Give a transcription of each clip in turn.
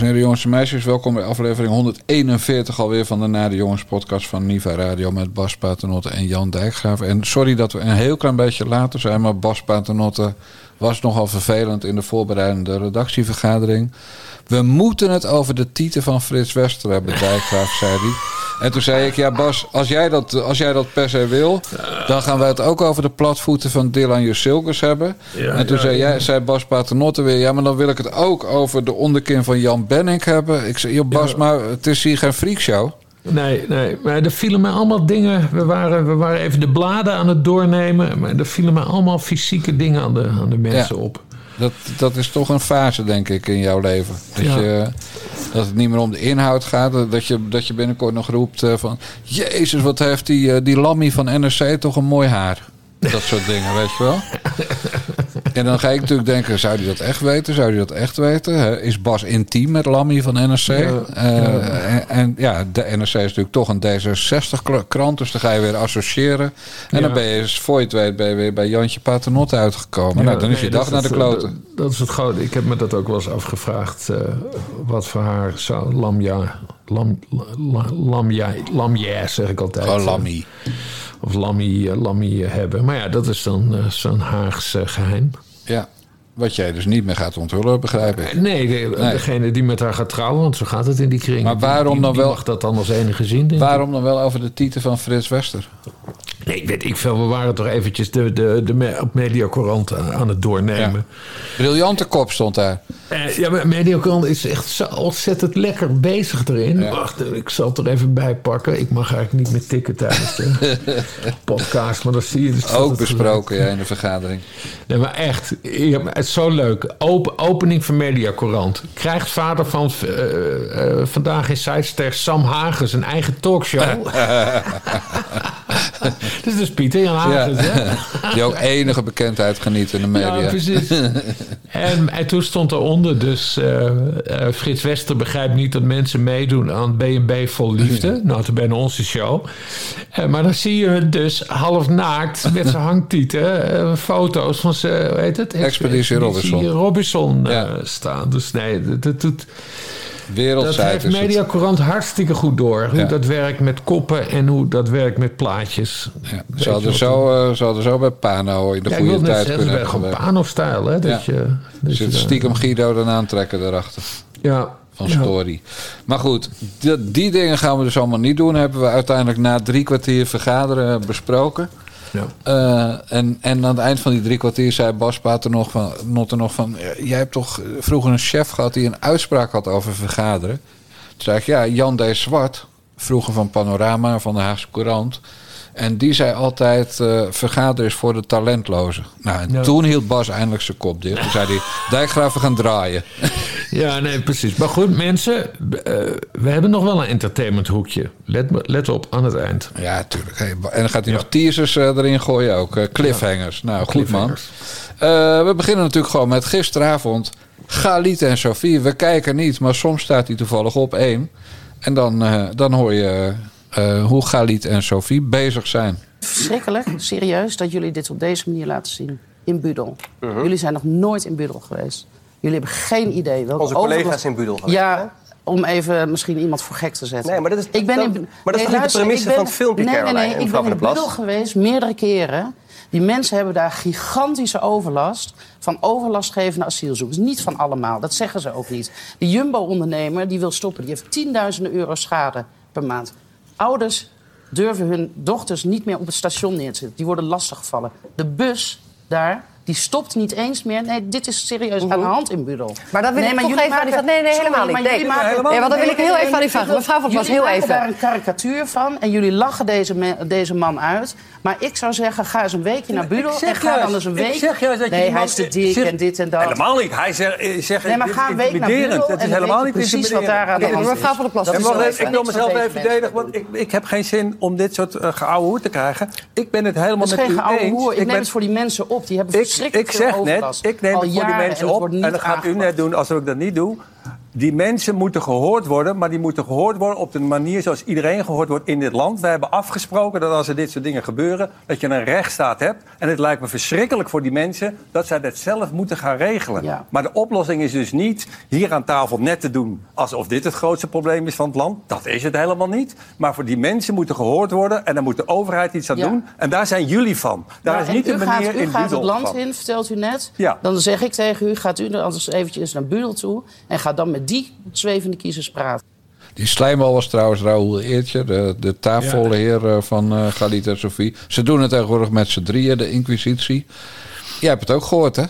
Dames en jongens en meisjes, welkom bij aflevering 141 alweer van de Na de Jongens podcast van Niva Radio met Bas Paternotte en Jan Dijkgraaf. En sorry dat we een heel klein beetje later zijn, maar Bas Paternotte was nogal vervelend in de voorbereidende redactievergadering. We moeten het over de titel van Frits Wester hebben, Dijkgraaf, zei hij. En toen zei ik, ja Bas, als jij dat, als jij dat per se wil... dan gaan we het ook over de platvoeten van Dylan Jusilkes hebben. Ja, en toen ja, zei, ja. jij, zei Bas Paternotte weer... ja, maar dan wil ik het ook over de onderkin van Jan Benning hebben. Ik zei, joh Bas, maar het is hier geen freakshow. Nee, nee, maar er vielen me allemaal dingen. We waren, we waren even de bladen aan het doornemen. Maar er vielen me allemaal fysieke dingen aan de, aan de mensen op. Dat, dat is toch een fase, denk ik, in jouw leven. Dat, Ja. je, dat het niet meer om de inhoud gaat. Dat je, dat je binnenkort nog roept eh, van... Jezus, wat heeft die, eh, die Lammy van NRC toch een mooi haar. Dat soort dingen, weet je wel. En dan ga ik natuurlijk denken, zou hij dat echt weten? Zou hij dat echt weten? Is Bas intiem met Lammy van NRC? Eh, En, en ja, de NRC is natuurlijk toch een D66-krant, dus dan ga je weer associëren. En Ja. dan ben je, voor je het weet, ben je weer bij Jantje Paternotte uitgekomen. nou, dan is nee, je dag naar de kloten. Dat, dat is het grote. Ik heb me dat ook wel eens afgevraagd. eh, wat voor haar zou Lamja... Lam, la, lamja, lamja, zeg ik altijd. Gewoon Lammy. Of Lammy, eh, Lammy eh, hebben. Maar ja, dat is dan eh, zo'n Haags eh, geheim. Ja, wat jij dus niet meer gaat onthullen, begrijp ik. Nee, de- Nee. degene die met haar gaat trouwen, want zo gaat het in die kring. Maar waarom die, die, dan wel- mag dat dan als enige zien, ik. Waarom dan wel over de titel van Frits Wester? Nee, ik weet ik veel. We waren toch eventjes de, de, de op Mediacorant aan, aan het doornemen. Briljante kop stond daar. Eh, ja, maar Mediacorant is echt zo ontzettend lekker bezig erin. Ja. Wacht, ik zal het er even bij pakken. Ik mag eigenlijk niet meer tikken tijdens de podcast, maar dan zie je... Dus Ook besproken ja, in de vergadering. Nee, maar echt, ja, maar het is zo leuk. Open, opening van Mediacorant. Krijgt vader van eh, eh, vandaag in Sidester Sam Hagen zijn eigen talkshow. Dit is dus Pieter Jan Hagen, hè? Die ook enige bekendheid geniet in de media. Ja, precies. en, en toen stond eronder dus... eh, Frits Wester begrijpt niet dat mensen meedoen aan B&B Vol Liefde. Nou, toen bijna onze show. Eh, maar dan zie je dus half naakt met zijn hangtieten... foto's van zijn, hoe heet het? Expeditie Robinson. Robinson Ja. staan. Dus nee, dat, dat, doet- dat heeft. Mediacorant hartstikke goed door. Hoe Ja. dat werkt met koppen en hoe dat werkt met plaatjes. Ja, ze, hadden zo, eh, ze hadden zo bij Pano in de Ja, goede tijd zeggen, kunnen hebben. gewoon Pano-stijl, hè? Dat je, dat Zit stiekem Guido dan aantrekken daarachter. Ja. Van ja. Story. Maar goed, die, die dingen gaan we dus allemaal niet doen. Hebben we uiteindelijk na drie kwartier vergaderen besproken. Ja. Eh, en, en aan het eind van die drie kwartier zei Bas Pater nog van, Notte nog van... Jij hebt toch vroeger een chef gehad die een uitspraak had over vergaderen? Toen zei ik, ja, Jan D. Zwart, vroeger van Panorama, van de Haagse Courant... En die zei altijd, eh vergaderen is voor de talentlozen. Nou, en toen hield Bas eindelijk zijn kop dicht. Toen zei hij, Dijkgraaf, we gaan draaien. Ja, nee, precies. Maar goed, mensen, eh, we hebben nog wel een entertainmenthoekje. Let, let op, aan het eind. Ja, tuurlijk. Hey, en dan gaat hij nog teasers eh, erin gooien ook. cliffhangers. Nou, goed man. We beginnen natuurlijk gewoon met gisteravond. Galit en Sophie. We kijken niet, maar soms staat hij toevallig op één. En dan, dan hoor je eh, hoe Galit en Sophie bezig zijn. Verschrikkelijk, serieus, dat jullie dit op deze manier laten zien. In Budel. Jullie zijn nog nooit in Budel geweest. Jullie hebben geen idee welke Onze collega's in Budel geweest, Ja, om even misschien iemand voor gek te zetten. Nee, maar dat is- ik ben dat- in, maar dat is toch niet de premisse ben- van het filmpje, Nee, nee, nee. Ik ben in? Budel geweest, meerdere keren. Die mensen hebben daar gigantische overlast van overlastgevende asielzoekers. Niet van allemaal, dat zeggen ze ook niet. De Jumbo-ondernemer die wil stoppen, die heeft tienduizenden euro schade per maand. Ouders durven hun dochters niet meer op het station neer te zetten. Die worden lastiggevallen. De bus daar, die stopt niet eens meer. Nee, dit is serieus aan de hand in Budel. Maar dan wil ik toch jullie even aan die maken- nee, nee, Sorry, helemaal niet. maar Nee, Nee, want dan wil ik heel even aan ik wil- Mevrouw van Plas, jullie heel even. daar een karikatuur van en jullie lachen deze, me- deze man uit. Maar ik zou zeggen, ga eens een weekje naar Budel en ga juist- dan eens een ik week... zeg juist dat je nee, hij is te dik zeg- en dit en dat. Helemaal niet. Hij zegt, eh, Nee, maar ga een week naar. Budel Het is helemaal niet precies wat daar aan de hand is. mevrouw van der Plas, Dat ik wil mezelf even verdedigen, want ik, ik heb geen zin om dit soort uh, geouwe hoer te krijgen. Ik ben het helemaal Dat met u geoude eens. hoer. Ik, Ik neem ben- het voor die mensen op. Die hebben verschrikkelijk ik zeg net, ik neem Al het voor die mensen op. En dat gaat u net doen alsof ik dat niet doe. Die mensen moeten gehoord worden, maar die moeten gehoord worden op de manier zoals iedereen gehoord wordt in dit land. We hebben afgesproken dat als er dit soort dingen gebeuren, dat je een rechtsstaat hebt. En het lijkt me verschrikkelijk voor die mensen dat zij dat zelf moeten gaan regelen. Ja. Maar de oplossing is dus niet hier aan tafel net te doen alsof dit het grootste probleem is van het land. Dat is het helemaal niet. Maar voor die mensen moeten gehoord worden en daar moet de overheid iets aan Ja. doen. En daar zijn jullie van. Daar is niet u een manier gaat, u in gaat het land van. in, vertelt u net. Ja. Dan zeg ik tegen u, gaat u er anders eventjes naar Budel toe... en ga dan met die zwevende kiezers praten. Die slijmbal was trouwens Raoul Eertje, de, de tafelheer heer eh, van eh Galit en Sofie. Ze doen het tegenwoordig met z'n drieën, de inquisitie. Jij hebt het ook gehoord, hè?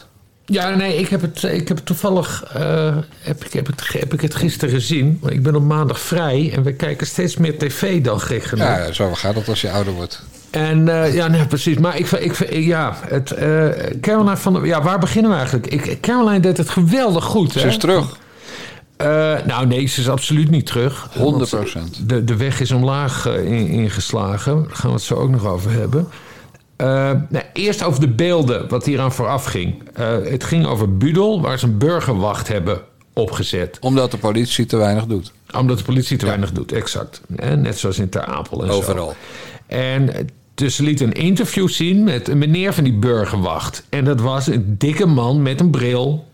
Ja, nee, ik heb het, ik heb het toevallig eh, heb, ik, heb, het, heb ik het gisteren gezien. Maar ik ben op maandag vrij en we kijken steeds meer tv dan gek genoeg. Ja, zo gaat het als je ouder wordt. En eh, ja, nee, precies. Maar ik, ik, ja, het, eh, Caroline van ja, waar beginnen we eigenlijk? Ik, Caroline deed het geweldig goed. Ze hè? is terug, Eh, nou, nee, ze is absoluut niet terug. 100 Want De, de weg is omlaag eh, in- ingeslagen. Daar gaan we het zo ook nog over hebben. Eh, nou, eerst over de beelden, wat hieraan vooraf ging. Het ging over Budel, waar ze een burgerwacht hebben opgezet. Omdat de politie te weinig doet. Omdat de politie te weinig doet, exact. Net zoals in Ter Apel en zo. Overal. En dus ze liet een interview zien met een meneer van die burgerwacht. En dat was een dikke man met een bril.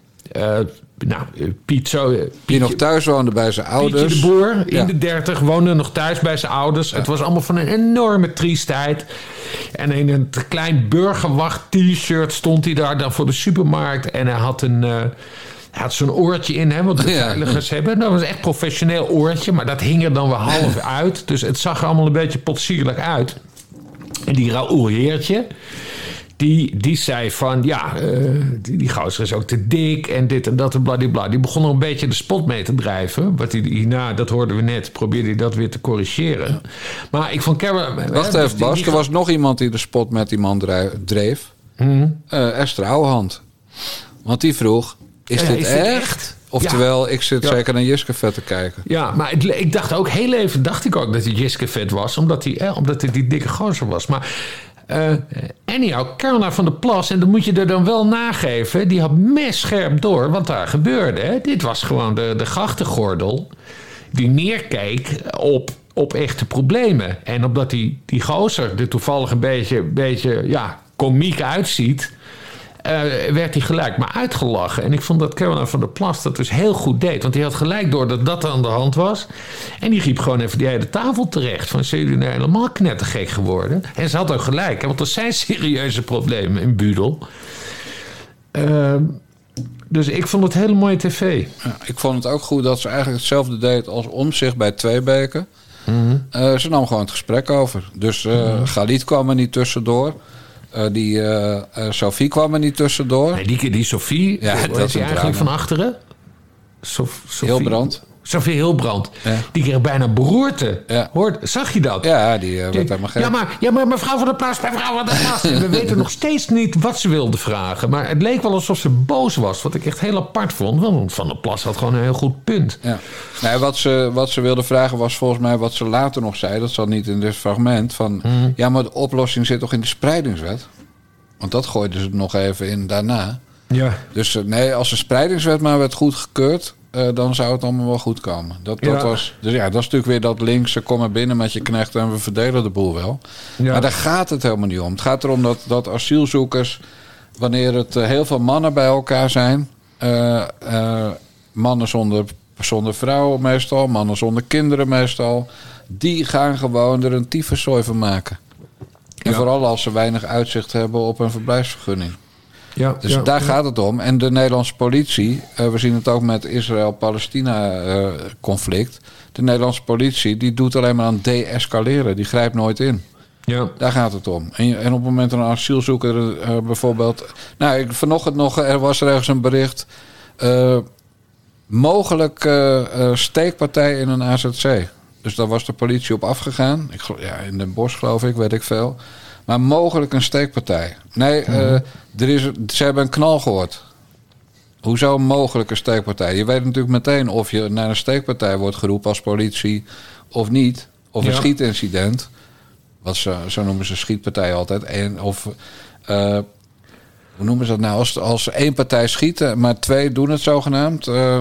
Nou, eh, Piet zo... eh, Die Pietje- nog thuis woonde bij zijn ouders. Pietje de Boer, in Ja. de dertig, woonde nog thuis bij zijn ouders. Het was allemaal van een enorme triestheid. En in een klein burgerwacht-t-shirt stond hij daar dan voor de supermarkt. En hij had een... eh, hij had zo'n oortje in, hè, wat de Ja. veiligers hebben. Dat was echt professioneel oortje, maar dat hing er dan weer half uit. Dus het zag er allemaal een beetje potsierlijk uit. En die Raoul Heertje, die, die zei van... ja, eh, die, die gozer is ook te dik en dit en dat en bladibla. Die begon er een beetje de spot mee te drijven. Wat hij hierna, dat hoorden we net, probeerde hij dat weer te corrigeren. Maar ik vond Cameron... Wacht hè, even, Bas. die- Er was nog iemand die de spot met die man dreef. Mhm. Eh, Esther Ouwehand. Want die vroeg, is Ja, dit is dit echt? Oftewel, ik zit Ja. zeker naar Jiske vet te kijken. Ja, maar het- ik dacht ook heel even, dacht ik ook dat hij Jiske vet was, omdat hij, eh, omdat hij die dikke gozer was. Maar eh anyhow, Caroline van der Plas, en dat moet je er dan wel nageven, die had mes scherp door wat daar gebeurde. Hè. Dit was gewoon de, de grachtengordel die neerkeek op, op echte problemen. En omdat die, die gozer er toevallig een beetje, beetje ja, komiek uitziet werd hij gelijk maar uitgelachen. En ik vond dat Caroline van der Plas dat dus heel goed deed. Want die had gelijk door dat dat aan de hand was. En die riep gewoon even die hele tafel terecht. Van, zijn jullie nou helemaal knettergek geworden? En ze had ook gelijk. Want er zijn serieuze problemen in Budel. Ehm, dus ik vond het hele mooie tv. Ja, ik vond het ook goed dat ze eigenlijk hetzelfde deed als Omzicht bij Tweebeke. Eh, ze nam gewoon het gesprek over. Dus eh Galit kwam er niet tussendoor. Eh, die eh, eh, Sophie kwam er niet tussendoor. Nee, die, die Sophie, Ja, dat is eigenlijk van achteren? Sof, Sophie- Hilbrand. Sophie Hilbrand. Ja. Die kreeg bijna beroerte. Ja. Hoort, zag je dat? Ja, die eh, werd helemaal gek. Ja maar, ja, maar mevrouw van der Plas, mevrouw van der Plas. En we weten nog steeds niet wat ze wilde vragen. Maar het leek wel alsof ze boos was. Wat ik echt heel apart vond. Want Van der Plas had gewoon een heel goed punt. Ja. Nee, wat, ze, wat ze wilde vragen was volgens mij wat ze later nog zei. Dat zat niet in dit fragment. Van, Ja, maar de oplossing zit toch in de spreidingswet? Want dat gooiden ze nog even in daarna. Ja. Dus eh, nee, als de spreidingswet maar werd goedgekeurd... eh, dan zou het allemaal wel goed komen. Dat, dat Ja. was, dus ja, dat is natuurlijk weer dat linkse... kom maar binnen met je knecht en we verdelen de boel wel. Ja. Maar daar gaat het helemaal niet om. Het gaat erom dat, dat asielzoekers... wanneer het eh, heel veel mannen bij elkaar zijn... eh, mannen zonder, zonder vrouw meestal, mannen zonder kinderen meestal... die gaan gewoon er een tyfuszooi van maken. En Ja. vooral als ze weinig uitzicht hebben op een verblijfsvergunning. Ja, Dus ja, daar ja. gaat het om. En de Nederlandse politie, eh, we zien het ook met Israël-Palestina-conflict. de Nederlandse politie die doet alleen maar aan de-escaleren. Die grijpt nooit in. Ja. Daar gaat het om. En, en op het moment dat een asielzoeker eh, bijvoorbeeld... Nou, ik, vanochtend nog, er was er ergens een bericht... eh, mogelijk eh, eh, steekpartij in een AZC. Dus daar was de politie op afgegaan. Ik, ja, in Den Bosch geloof ik, weet ik veel. Maar mogelijk een steekpartij. Nee, eh, er is, ze hebben een knal gehoord. Hoezo een mogelijke steekpartij? Je weet natuurlijk meteen of je naar een steekpartij wordt geroepen als politie of niet. Of een schietincident. Wat ze, zo noemen ze schietpartij altijd. En, of, eh, hoe noemen ze dat nou? Als, als één partij schiet, maar twee doen het zogenaamd. eh,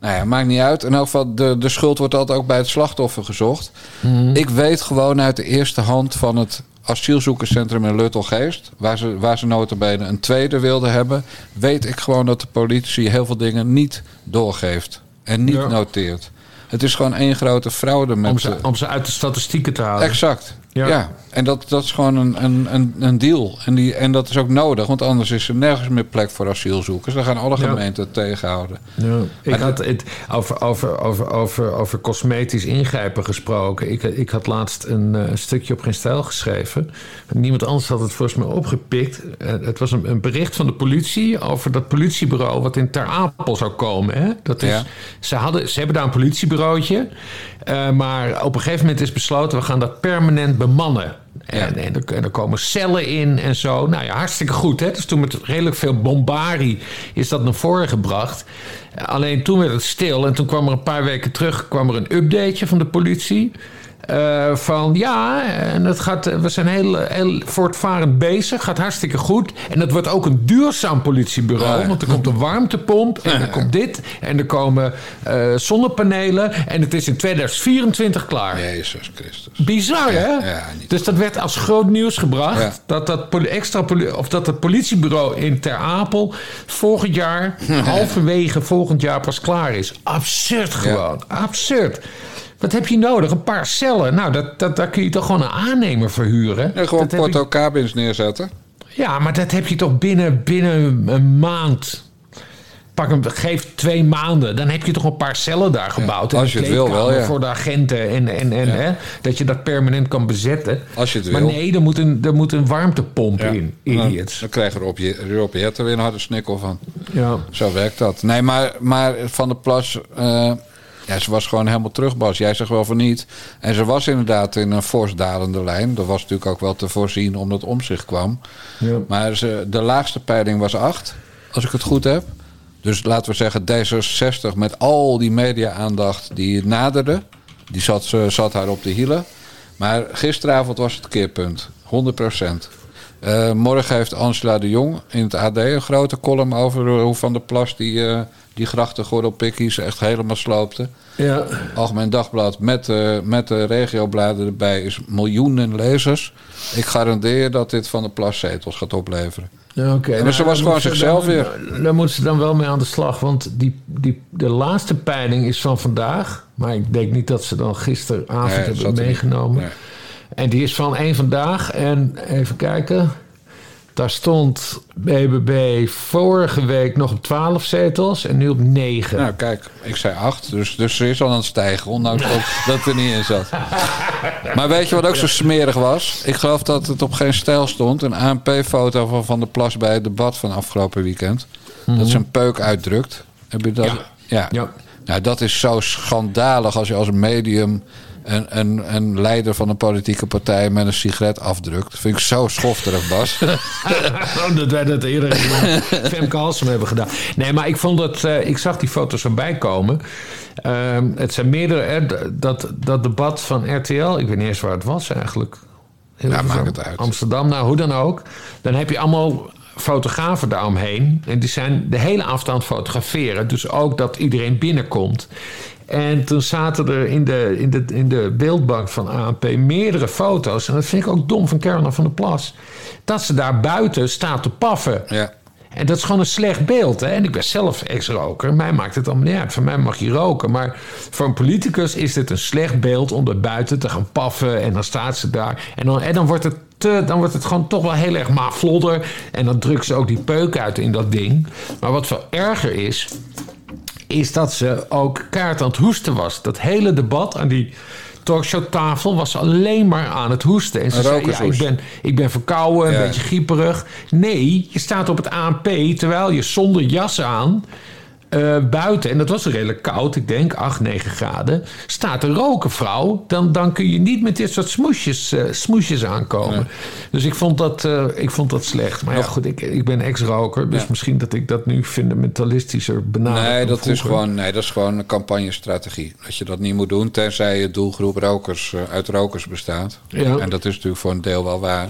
Nou ja, maakt niet uit. In elk geval, de, de schuld wordt altijd ook bij het slachtoffer gezocht. Mhm. Ik weet gewoon uit de eerste hand van het asielzoekerscentrum in Luttelgeest... waar ze, waar ze notabene een tweede wilden hebben... weet ik gewoon dat de politie heel veel dingen niet doorgeeft. En niet Ja. noteert. Het is gewoon één grote fraude met... Om ze, om ze uit de statistieken te halen. Exact. Ja. Ja. en dat, dat is gewoon een, een, een, een deal. En, die, en dat is ook nodig, want anders is er nergens meer plek voor asielzoekers. Dan gaan alle gemeenten tegenhouden. Ja. Ik had het over, over, over, over, over cosmetisch ingrijpen gesproken. Ik, ik had laatst een eh, stukje op geen stijl geschreven. Niemand anders had het volgens mij opgepikt. Eh, het was een, een bericht van de politie over dat politiebureau wat in Ter Apel zou komen. Hè? Dat is, Ja. ze, hadden, ze hebben daar een politiebureautje. Eh, maar op een gegeven moment is besloten, we gaan dat permanent bemannen. En, en, er, en er komen cellen in en zo. Nou ja, hartstikke goed. Hè? Dus toen met redelijk veel bombarie is dat naar voren gebracht. Alleen toen werd het stil. En toen kwam er een paar weken terug kwam er een updateje van de politie. Eh, van ja, en het gaat, we zijn heel, heel voortvarend bezig. Gaat hartstikke goed. En het wordt ook een duurzaam politiebureau. Ja. Want er komt een warmtepomp. En er komt dit. En er komen eh, zonnepanelen. En het is in 2024 klaar. Jezus Christus. Bizar, hè? ja, niet dus dat werd als groot nieuws gebracht. Dat, dat, extra of dat het politiebureau in Ter Apel volgend jaar, halverwege volgend jaar pas klaar is. Absurd gewoon. Absurd. Wat heb je nodig? Een paar cellen. Nou, dat, dat, daar kun je toch gewoon een aannemer verhuren. En gewoon Dat porto cabins neerzetten. ja, maar dat heb je toch binnen, binnen een maand. Pak hem, geef twee maanden. Dan heb je toch een paar cellen daar gebouwd. als je het wil wel, ja. Voor de agenten. En, en, en hè, dat je dat permanent kan bezetten. Als je het maar wil. nee, er moet een, er moet een warmtepomp in. Idiots. dan krijgen Rob, Je- Rob Jetten weer een harde snikkel van. Ja. Zo werkt dat. Nee, maar, maar Van der Plas... eh, ja, ze was gewoon helemaal terug, Bas. Jij zegt wel van niet. En ze was inderdaad in een fors dalende lijn. Dat was natuurlijk ook wel te voorzien omdat omzicht kwam. Ja. Maar ze, de laagste peiling was 8, als ik het goed heb. Dus laten we zeggen D66 met al die media-aandacht die naderde. Die zat, ze zat haar op de hielen. Maar gisteravond was het keerpunt. 100 Eh, morgen heeft Angela de Jong in het AD een grote column over hoe Van der Plas die, eh die grachtengordelpikkies echt helemaal sloopte. Ja. Algemeen Dagblad met, eh, met de regiobladen erbij is miljoenen lezers. Ik garandeer dat dit Van der Plas zetels gaat opleveren. Ja, Oké. En dus ze was gewoon moet ze- zichzelf dan- weer. Daar moeten ze dan wel mee aan de slag. Want die, die, de laatste peiling is van vandaag. Maar ik denk niet dat ze dan gisteravond Nee, hebben er meegenomen. Nee. En die is van één vandaag. En even kijken. Daar stond BBB vorige week nog op 12 zetels en nu op 9. Nou, kijk, ik zei acht, dus, dus ze is al aan het stijgen, ondanks dat, dat het er niet in zat. Maar weet je wat ook zo smerig was? Ik geloof dat het op geen stijl stond. Een ANP-foto van Van der Plas bij het debat van afgelopen weekend. Dat ze een peuk uitdrukt. Heb je dat? Ja. ja. Ja. Nou, dat is zo schandalig als je als medium een, een, een leider van een politieke partij met een sigaret afdrukt. Dat vind ik zo schofterig, Bas. Oh, dat wij dat eerder in Femke Halsem hebben gedaan. Nee, maar ik vond dat... eh, ik zag die foto's erbij komen. Ehm, het zijn meerdere... dat, dat debat van RTL... Ik weet niet eens waar het was eigenlijk. Hilversum, maakt het uit. Amsterdam, nou hoe dan ook. Dan heb je allemaal fotografen daaromheen. En die zijn de hele het fotograferen. Dus ook dat iedereen binnenkomt. En toen zaten er in de, in de, in de beeldbank van ANP meerdere foto's. En dat vind ik ook dom van Caroline van der Plas. Dat ze daar buiten staat te paffen. Ja. En dat is gewoon een slecht beeld. Hè? En ik ben zelf ex-roker. Mij maakt het allemaal niet uit. Van mij mag je roken. Maar voor een politicus is dit een slecht beeld om er buiten te gaan paffen. En dan staat ze daar. En dan, en dan wordt het. Te, dan wordt het gewoon toch wel heel erg maflodder. En dan drukt ze ook die peuk uit in dat ding. Maar wat veel erger is, is dat ze ook kaart aan het hoesten was. Dat hele debat aan die talkshowtafel was alleen maar aan het hoesten. En ze zei, ja, ik ben, ik ben verkouden, een beetje grieperig. Nee, je staat op het ANP terwijl je zonder jas aan... eh, buiten, en dat was redelijk koud, ik denk 8, 9 graden, staat een roken vrouw, dan, dan kun je niet met dit soort smoesjes, eh, smoesjes aankomen. Dus ik vond dat, eh, ik vond dat slecht. Maar ja, Ja. goed, ik, ik ben ex-roker, dus misschien dat ik dat nu fundamentalistischer benader. Nee, dat is, gewoon, nee, dat is gewoon een campagnestrategie. Dat je dat niet moet doen, tenzij je doelgroep rokers, uit rokers bestaat. En dat is natuurlijk voor een deel wel waar.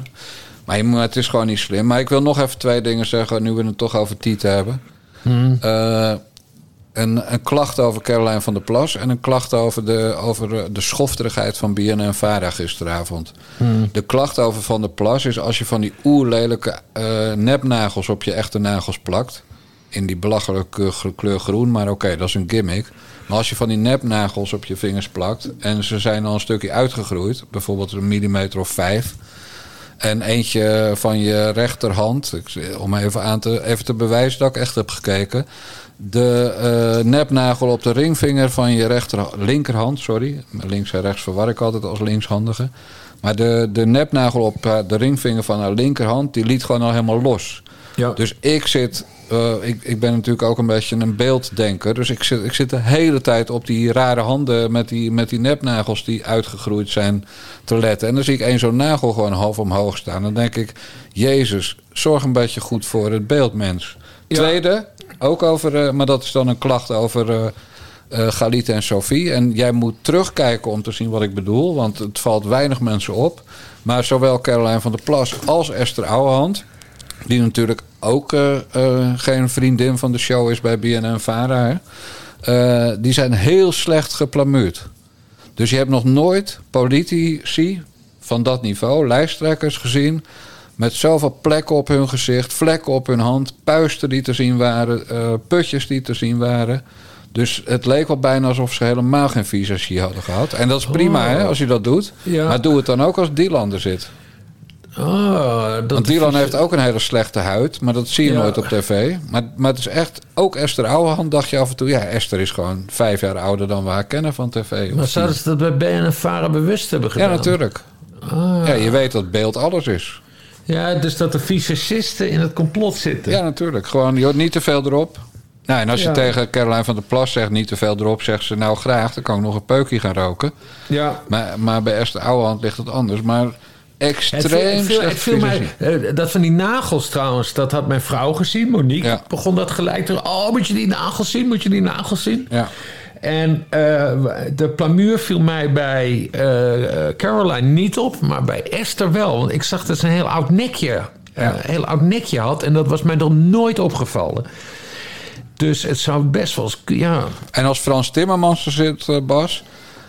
Maar het is gewoon niet slim. Maar ik wil nog even twee dingen zeggen, nu we het toch over Tieten hebben. Hmm. Eh, een, een klacht over Caroline van der Plas en een klacht over de, over eh, de schofterigheid van BNN Vara gisteravond. De klacht over Van der Plas is als je van die oerlelijke eh, nepnagels op je echte nagels plakt. In die belachelijke kleur groen, maar oké, dat is een gimmick. Maar als je van die nepnagels op je vingers plakt en ze zijn al een stukje uitgegroeid, bijvoorbeeld een millimeter of vijf. En eentje van je rechterhand, om even, aan te, even te bewijzen dat ik echt heb gekeken. De eh, nepnagel op de ringvinger van je rechter, linkerhand, sorry. Links en rechts verwar ik altijd als linkshandige. Maar de, de nepnagel op eh, de ringvinger van haar linkerhand, die liet gewoon al helemaal los. Ja. Dus ik zit, eh, ik, ik ben natuurlijk ook een beetje een beelddenker. Dus ik zit, ik zit de hele tijd op die rare handen met die, met die nepnagels die uitgegroeid zijn te letten. En dan zie ik één zo'n nagel gewoon half omhoog staan. Dan denk ik, Jezus, zorg een beetje goed voor het beeld, mens. Ja. Tweede, ook over, eh, maar dat is dan een klacht over Galit en Sophie. En jij moet terugkijken om te zien wat ik bedoel, want het valt weinig mensen op. Maar zowel Caroline van der Plas als Esther Ouwehand, die natuurlijk ook eh, eh, geen vriendin van de show is bij BNN Vara, eh, die zijn heel slecht geplamuurd. Dus je hebt nog nooit politici van dat niveau, lijsttrekkers gezien. met zoveel plekken op hun gezicht, vlekken op hun hand, puisten die te zien waren, putjes die te zien waren. Dus het leek wel bijna alsof ze helemaal geen visagie hadden gehad. En dat is prima Oh. hè, als je dat doet. Ja. Maar doe het dan ook als Dylan er zit. Oh, dat Want Dylan heeft ook een hele slechte huid, maar dat zie je Ja. nooit op tv. Maar, maar het is echt, ook Esther Ouwehand dacht je af en toe... ja, Esther is gewoon vijf jaar ouder dan we haar kennen van tv. Maar zouden ze dat bij BNN Vara bewust hebben gedaan? Ja, natuurlijk. Ah. Ja, je weet dat beeld alles is. Ja, dus dat de visagisten in het complot zitten. Ja, natuurlijk. Gewoon, joh, niet te veel erop. Nou, en als je Ja. tegen Caroline van der Plas zegt niet te veel erop... zegt ze nou graag, dan kan ik nog een peukje gaan roken. ja. Maar, maar bij Esther Ouwehand ligt het anders. Maar extreem het het viel mij, eh, dat van die nagels trouwens, dat had mijn vrouw gezien, Monique. Ja. Begon dat gelijk te... Oh, moet je die nagels zien? Moet je die nagels zien? Ja. En eh, de plamuur viel mij bij eh, Caroline niet op, maar bij Esther wel. Want ik zag dat ze een heel oud nekje, Ja. heel oud nekje had. En dat was mij nog nooit opgevallen. Dus het zou best wel eens... Ja, En als Frans Timmermans er zit, Bas...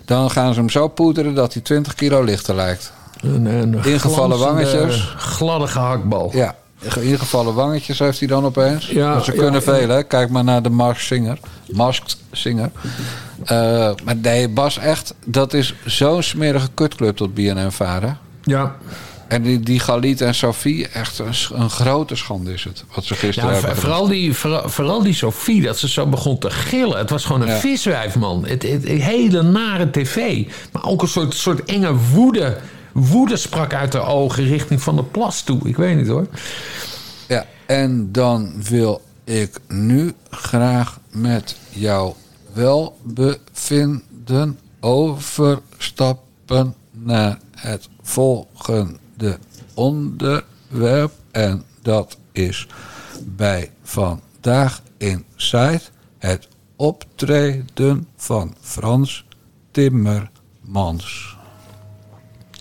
dan gaan ze hem zo poederen dat hij 20 kilo lichter lijkt. Een, een Ingevallen wangetjes. Gladde gehaktbal. Ja, ingevallen wangetjes heeft hij dan opeens. Ja, ze kunnen ja. veel, hè. Kijk maar naar de Masked Singer. Masked Singer. Eh, maar nee, Bas, echt... dat is zo'n smerige kutclub tot BNN Varen. ja. En die, die Galit en Sophie, echt een, grote schande is het. Wat ze gisteren Ja, hebben voor- vooral, die, vooral, vooral die Sophie, dat ze zo begon te gillen. Het was gewoon een Ja. viswijf, man. Het, het, het hele nare tv. Maar ook een soort, soort enge woede. Woede sprak uit haar ogen richting Van de Plas toe. Ik weet niet hoor. Ja, en dan wil ik nu graag met jou welbevinden overstappen naar het volgende onderwerp. En dat is bij vandaag in Site het optreden van Frans Timmermans.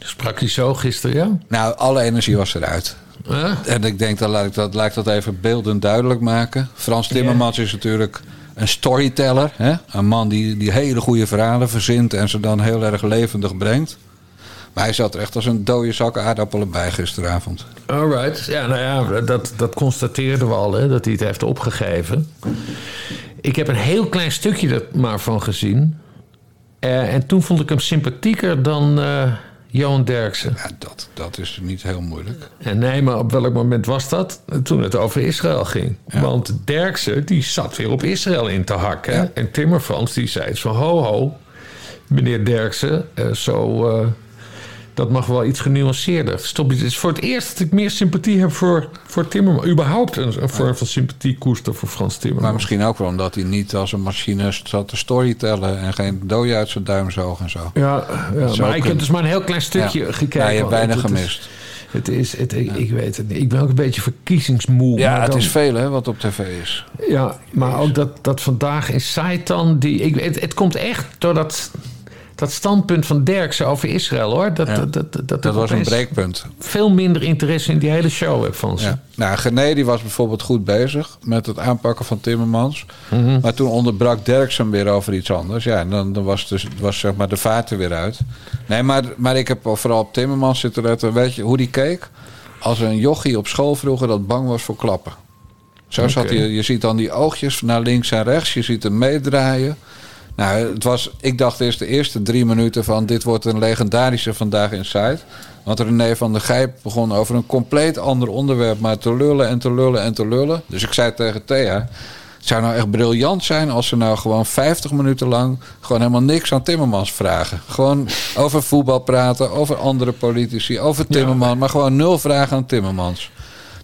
Sprak hij zo gisteren, ja? Nou, alle energie was eruit. Huh? En ik denk, dat laat ik dat, laat ik dat even beeldend duidelijk maken. Frans Timmermans is natuurlijk een storyteller. Hè? Een man die, die hele goede verhalen verzint en ze dan heel erg levendig brengt. Maar hij zat er echt als een dode zak aardappelen bij gisteravond. Alright. Ja, nou ja, dat, dat constateerden we al, hè, dat hij het heeft opgegeven. Ik heb een heel klein stukje er maar van gezien. Eh, en toen vond ik hem sympathieker dan eh, Johan Derksen. Ja, dat, dat is niet heel moeilijk. En nee, maar op welk moment was dat? Toen het over Israël ging. Want Derksen, die zat weer op Israël in te hakken. Ja. En Timmerfrans, die zei zo... Ho, ho, meneer Derksen, eh, zo... dat mag wel iets genuanceerder. Stop, het is voor het eerst dat ik meer sympathie heb voor, voor Timmermans. Überhaupt een, een vorm van sympathie koester voor Frans Maar Timmermans. misschien ook wel omdat hij niet als een machine zat te storytellen... en geen dooi uit zijn duim zoog en zo. Ja, ja maar ik heb dus maar een heel klein stukje Ja. gekeken. Ja, je hebt is- gemist. Het is, het, ik, ik weet het niet. Ik ben ook een beetje verkiezingsmoe. Ja, maar het dan- is veel hè, wat op tv is. Ja, maar ook dat, dat vandaag in Saitan... Die, ik, het, het komt echt doordat dat standpunt van Derksen over Israël, hoor. Dat, Ja. dat, dat, dat, was een breekpunt. veel minder interesse in die hele show heb van ze. Ja. Nou, Gené die was bijvoorbeeld goed bezig met het aanpakken van Timmermans. Mhm. Maar toen onderbrak Derksen weer over iets anders. Ja, en dan, dan was, dus, was zeg maar de vaart er weer uit. Nee, maar, maar ik heb vooral op Timmermans zitten letten. Weet je hoe die keek? Als een jochie op school vroeger dat bang was voor klappen. Zo zat hij. Je ziet dan die oogjes naar links en rechts. Je ziet hem meedraaien. Nou, het was, ik dacht eerst de eerste drie minuten van... dit wordt een legendarische Vandaag in Zuid. Want René van der Gijp begon over een compleet ander onderwerp... maar te lullen en te lullen en te lullen. Dus ik zei tegen Thea... het zou nou echt briljant zijn als ze nou gewoon 50 minuten lang... gewoon helemaal niks aan Timmermans vragen. Gewoon over voetbal praten, over andere politici, over Timmermans... maar gewoon nul vragen aan Timmermans.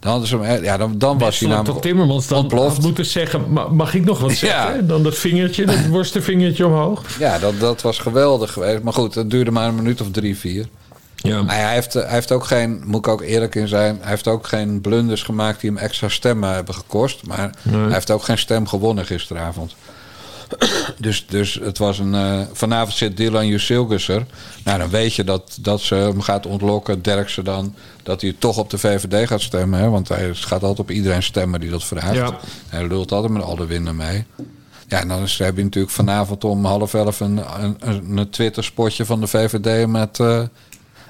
Dan, hadden ze hem, ja, dan, dan was hij namelijk Timmermans dan ontploft. had moeten zeggen... "Ma- mag ik nog wat zeggen? Ja. Dan dat vingertje, dat worstenvingertje omhoog. Ja, dat, dat was geweldig geweest. Maar goed, dat duurde maar een minuut of drie, vier. Ja. Maar hij heeft, hij heeft ook geen, moet ik ook eerlijk in zijn, hij heeft ook geen blunders gemaakt die hem extra stemmen hebben gekost. Maar hij heeft ook geen stem gewonnen gisteravond. Dus, dus het was een. eh, vanavond zit Dylan Jusilgusser. Nou, dan weet je dat, dat ze hem gaat ontlokken. Derksen dan. Dat hij toch op de VVD gaat stemmen. Hè? Want hij gaat altijd op iedereen stemmen die dat vraagt. Ja. Hij lult altijd met alle winnen mee. Ja, en dan is, heb je natuurlijk vanavond om half elf een, een, een, Twitter-spotje van de VVD met eh,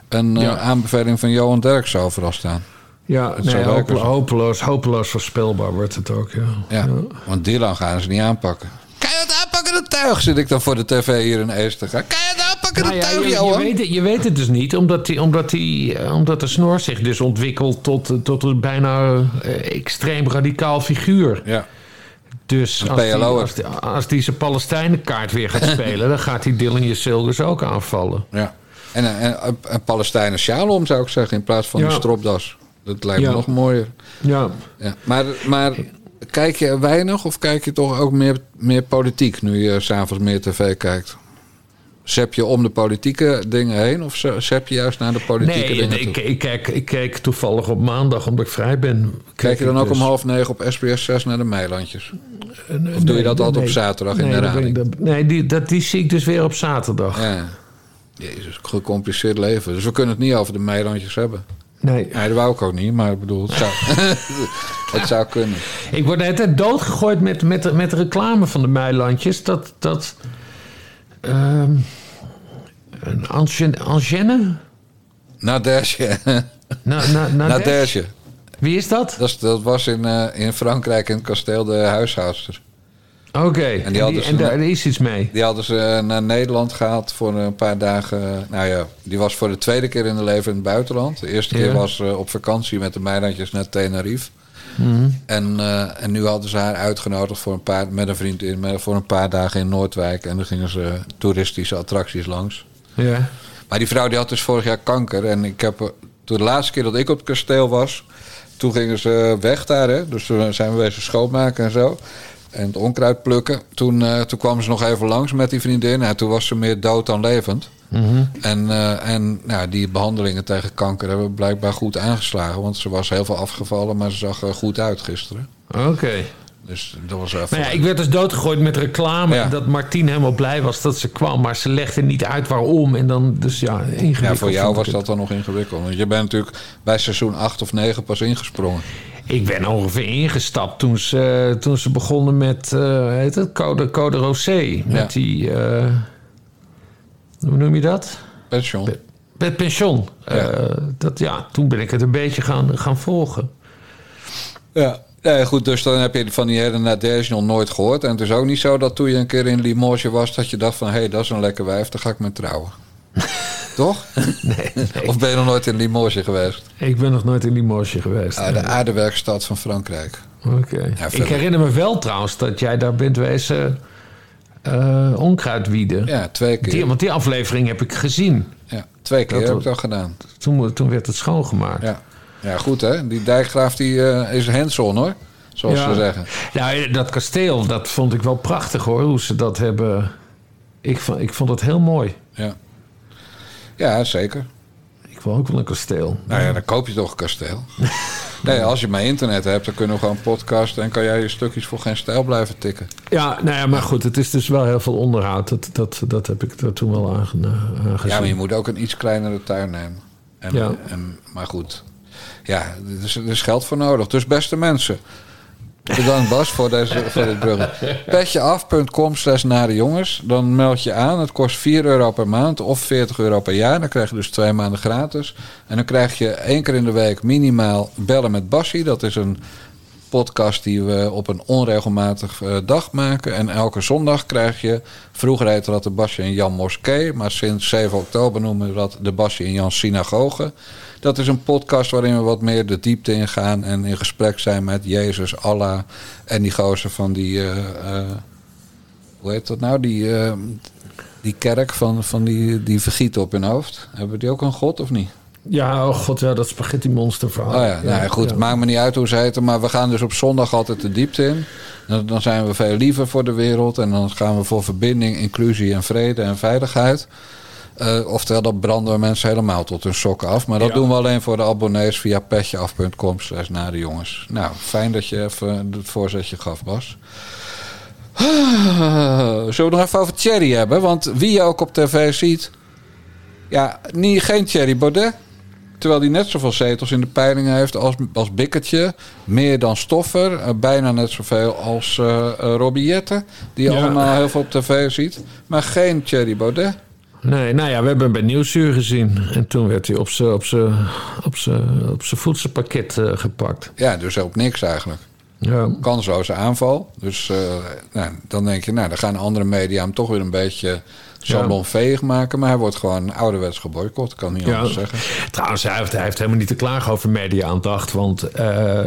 een eh, Ja. aanbeveling van Johan Derksen overal staan. Ja, nee, hopeloos, hopeloos, hopeloos voorspelbaar wordt het ook. Ja. Ja, want Dylan gaan ze niet aanpakken. Kan je het aanpakken, de tuig? Zit ik dan voor de tv hier in Eester. Kan je het aanpakken, de Nou ja, tuig, je, je, weet het, je weet het dus niet, omdat, die, omdat, die, eh, omdat de snor zich dus ontwikkelt tot, eh, tot een bijna eh, extreem radicaal figuur. Ja. Dus Een als die, als, die, als die zijn Palestijnenkaart weer gaat spelen, dan gaat die Dylan Jesilgus ook aanvallen. ja. En, en, en, en Palestijnen sjaal om, zou ik zeggen, in plaats van Ja. een stropdas. Dat lijkt me Ja. nog mooier. Ja, Ja. Maar, maar kijk je weinig of kijk je toch ook meer, meer politiek nu je s'avonds meer tv kijkt? Zep je om de politieke dingen heen of ze- zep je juist naar de politieke nee, dingen ik, toe? ik, kijk, ik kijk toevallig op maandag, omdat ik vrij ben. Kijk je dan ik ook dus- om half negen op SBS 6 naar de Meilandjes? Nee, Of doe je dat nee, altijd op nee. zaterdag in nee, de ik- nee, die, dat, die zie ik dus weer op zaterdag. Ja. Jezus, gecompliceerd leven. Dus we kunnen het niet over de Meilandjes hebben. Nee. Nee, dat wou ik ook niet, maar ik bedoel, het zou, het zou kunnen. Ik word tijd doodgegooid met, met, met de reclame van de Meilandjes. Dat. dat ehm een Angenne? Nadege. Na. Wie is dat? Dat was in, eh, in Frankrijk in het kasteel de huishoudster. Oké, en, die ze en daar is iets mee. Die hadden ze naar Nederland gehaald voor een paar dagen. Nou ja, die was voor de tweede keer in haar leven in het buitenland. De eerste keer Ja. was eh, op vakantie met de Meilandjes naar Tenerife. Mhm. En, eh, en nu hadden ze haar uitgenodigd voor een paar, met een vriendin met, voor een paar dagen in Noordwijk. En dan gingen ze toeristische attracties langs. Ja. Maar die vrouw die had dus vorig jaar kanker. En ik heb, eh, toen de laatste keer dat ik op het kasteel was, toen gingen ze weg daar. Hè? Dus toen zijn we wezen schoonmaken en zo. En het onkruid plukken. Toen, eh, toen kwamen ze nog even langs met die vriendin. En toen was ze meer dood dan levend. En, eh, en nou, die behandelingen tegen kanker hebben blijkbaar goed aangeslagen. Want ze was heel veel afgevallen, maar ze zag er goed uit gisteren. Oké. Dus dat was even... Nou ja, ik werd dus doodgegooid met reclame. Ja. Dat Martien helemaal blij was dat ze kwam. Maar ze legde niet uit waarom. En dan, dus ja, ingewikkeld. ja, voor jou was dat dan nog ingewikkeld. Want je bent natuurlijk bij seizoen 8 of 9 pas ingesprongen. Ik ben ongeveer ingestapt toen ze, toen ze begonnen met eh heet het? Code, Code Rosé. Met Ja. die. eh, hoe noem je dat? Pension. Met pension. Ja. Eh, dat, ja, toen ben ik het een beetje gaan, gaan volgen. Ja. Nee, goed, dus dan heb je van die hele Nadege nog nooit gehoord. En het is ook niet zo dat toen je een keer in Limoges was... dat je dacht van, hé, hey, dat is een lekker wijf, daar ga ik mee trouwen. Toch? Nee, nee. Of ben je nog nooit in Limoges geweest? Ik ben nog nooit in Limoges geweest. Ah, de aardewerkstad van Frankrijk. Oké. Ja, ik herinner me wel trouwens dat jij daar bent wezen eh onkruidwieden. Ja, twee keer. Die, want die aflevering heb ik gezien. Ja, twee keer Dat heb ik dat gedaan. Toen, toen werd het schoongemaakt. Ja. ja, goed hè. Die dijkgraaf die, eh, is hands-on hoor. Zoals Ja. ze zeggen. Nou, dat kasteel, dat vond ik wel prachtig hoor, hoe ze dat hebben. Ik vond, ik vond het heel mooi. Ja. Ja, zeker. Ik wil ook wel een kasteel. Nou ja, dan koop je toch een kasteel. Nee, als je maar internet hebt, dan kunnen we gewoon podcasten... en kan jij je stukjes voor geen stijl blijven tikken. Ja, nou ja, maar goed, het is dus wel heel veel onderhoud. Dat, dat, dat heb ik er toen wel aan, aan gezien. Ja, maar je moet ook een iets kleinere tuin nemen. En, Ja. en, maar goed, ja, er is, er is geld voor nodig. Dus beste mensen, bedankt Bas voor, deze, voor dit bruggetje. Petjeaf.com slash nare jongens. Dan meld je aan. Het kost 4 euro per maand of 40 euro per jaar. Dan krijg je dus twee maanden gratis. En dan krijg je één keer in de week minimaal bellen met Bassie. Dat is een podcast die we op een onregelmatig eh, dag maken. En elke zondag krijg je... Vroeger heette dat de Basje en Jan Moskee. Maar sinds 7 oktober noemen we dat de Basje en Jan Synagoge. Dat is een podcast waarin we wat meer de diepte ingaan... en in gesprek zijn met Jezus, Allah en die gozer van die... eh, eh, hoe heet dat nou? Die, eh, die kerk van, van die, die vergieten op hun hoofd. Hebben die ook een god of niet? Ja, oh god, ja, dat spaghetti monster verhaal. Oh ja, nou ja, goed. ja. Maakt me niet uit hoe ze heten. Maar we gaan dus op zondag altijd de diepte in. Dan zijn we veel liever voor de wereld. En dan gaan we voor verbinding, inclusie en vrede en veiligheid. Eh, oftewel, dat branden we mensen helemaal tot hun sokken af. Maar dat Ja. doen we alleen voor de abonnees via petjeaf.com slash nare jongens. Nou, fijn dat je even het voorzetje gaf, Bas. Zullen we nog even over Thierry hebben? Want wie je ook op tv ziet... Ja, niet, geen Thierry Baudet. Terwijl hij net zoveel zetels in de peilingen heeft als, als Bikkertje. Meer dan Stoffer. eh, bijna net zoveel als eh eh, Robbie Jetten. Die je Ja. allemaal heel veel op tv ziet. Maar geen Thierry Baudet. Nee, nou ja, we hebben hem bij Nieuwsuur gezien. En toen werd hij op zijn op op op voedselpakket eh, gepakt. Ja, dus ook niks eigenlijk. Ja. Kansloze aanval. Dus eh, nou, dan denk je, nou, dan gaan andere media hem toch weer een beetje salonveeg maken. Maar hij wordt gewoon ouderwets geboycott. Kan niet Ja. anders zeggen. Trouwens, hij heeft, hij heeft helemaal niet te klagen over media-aandacht. Want eh,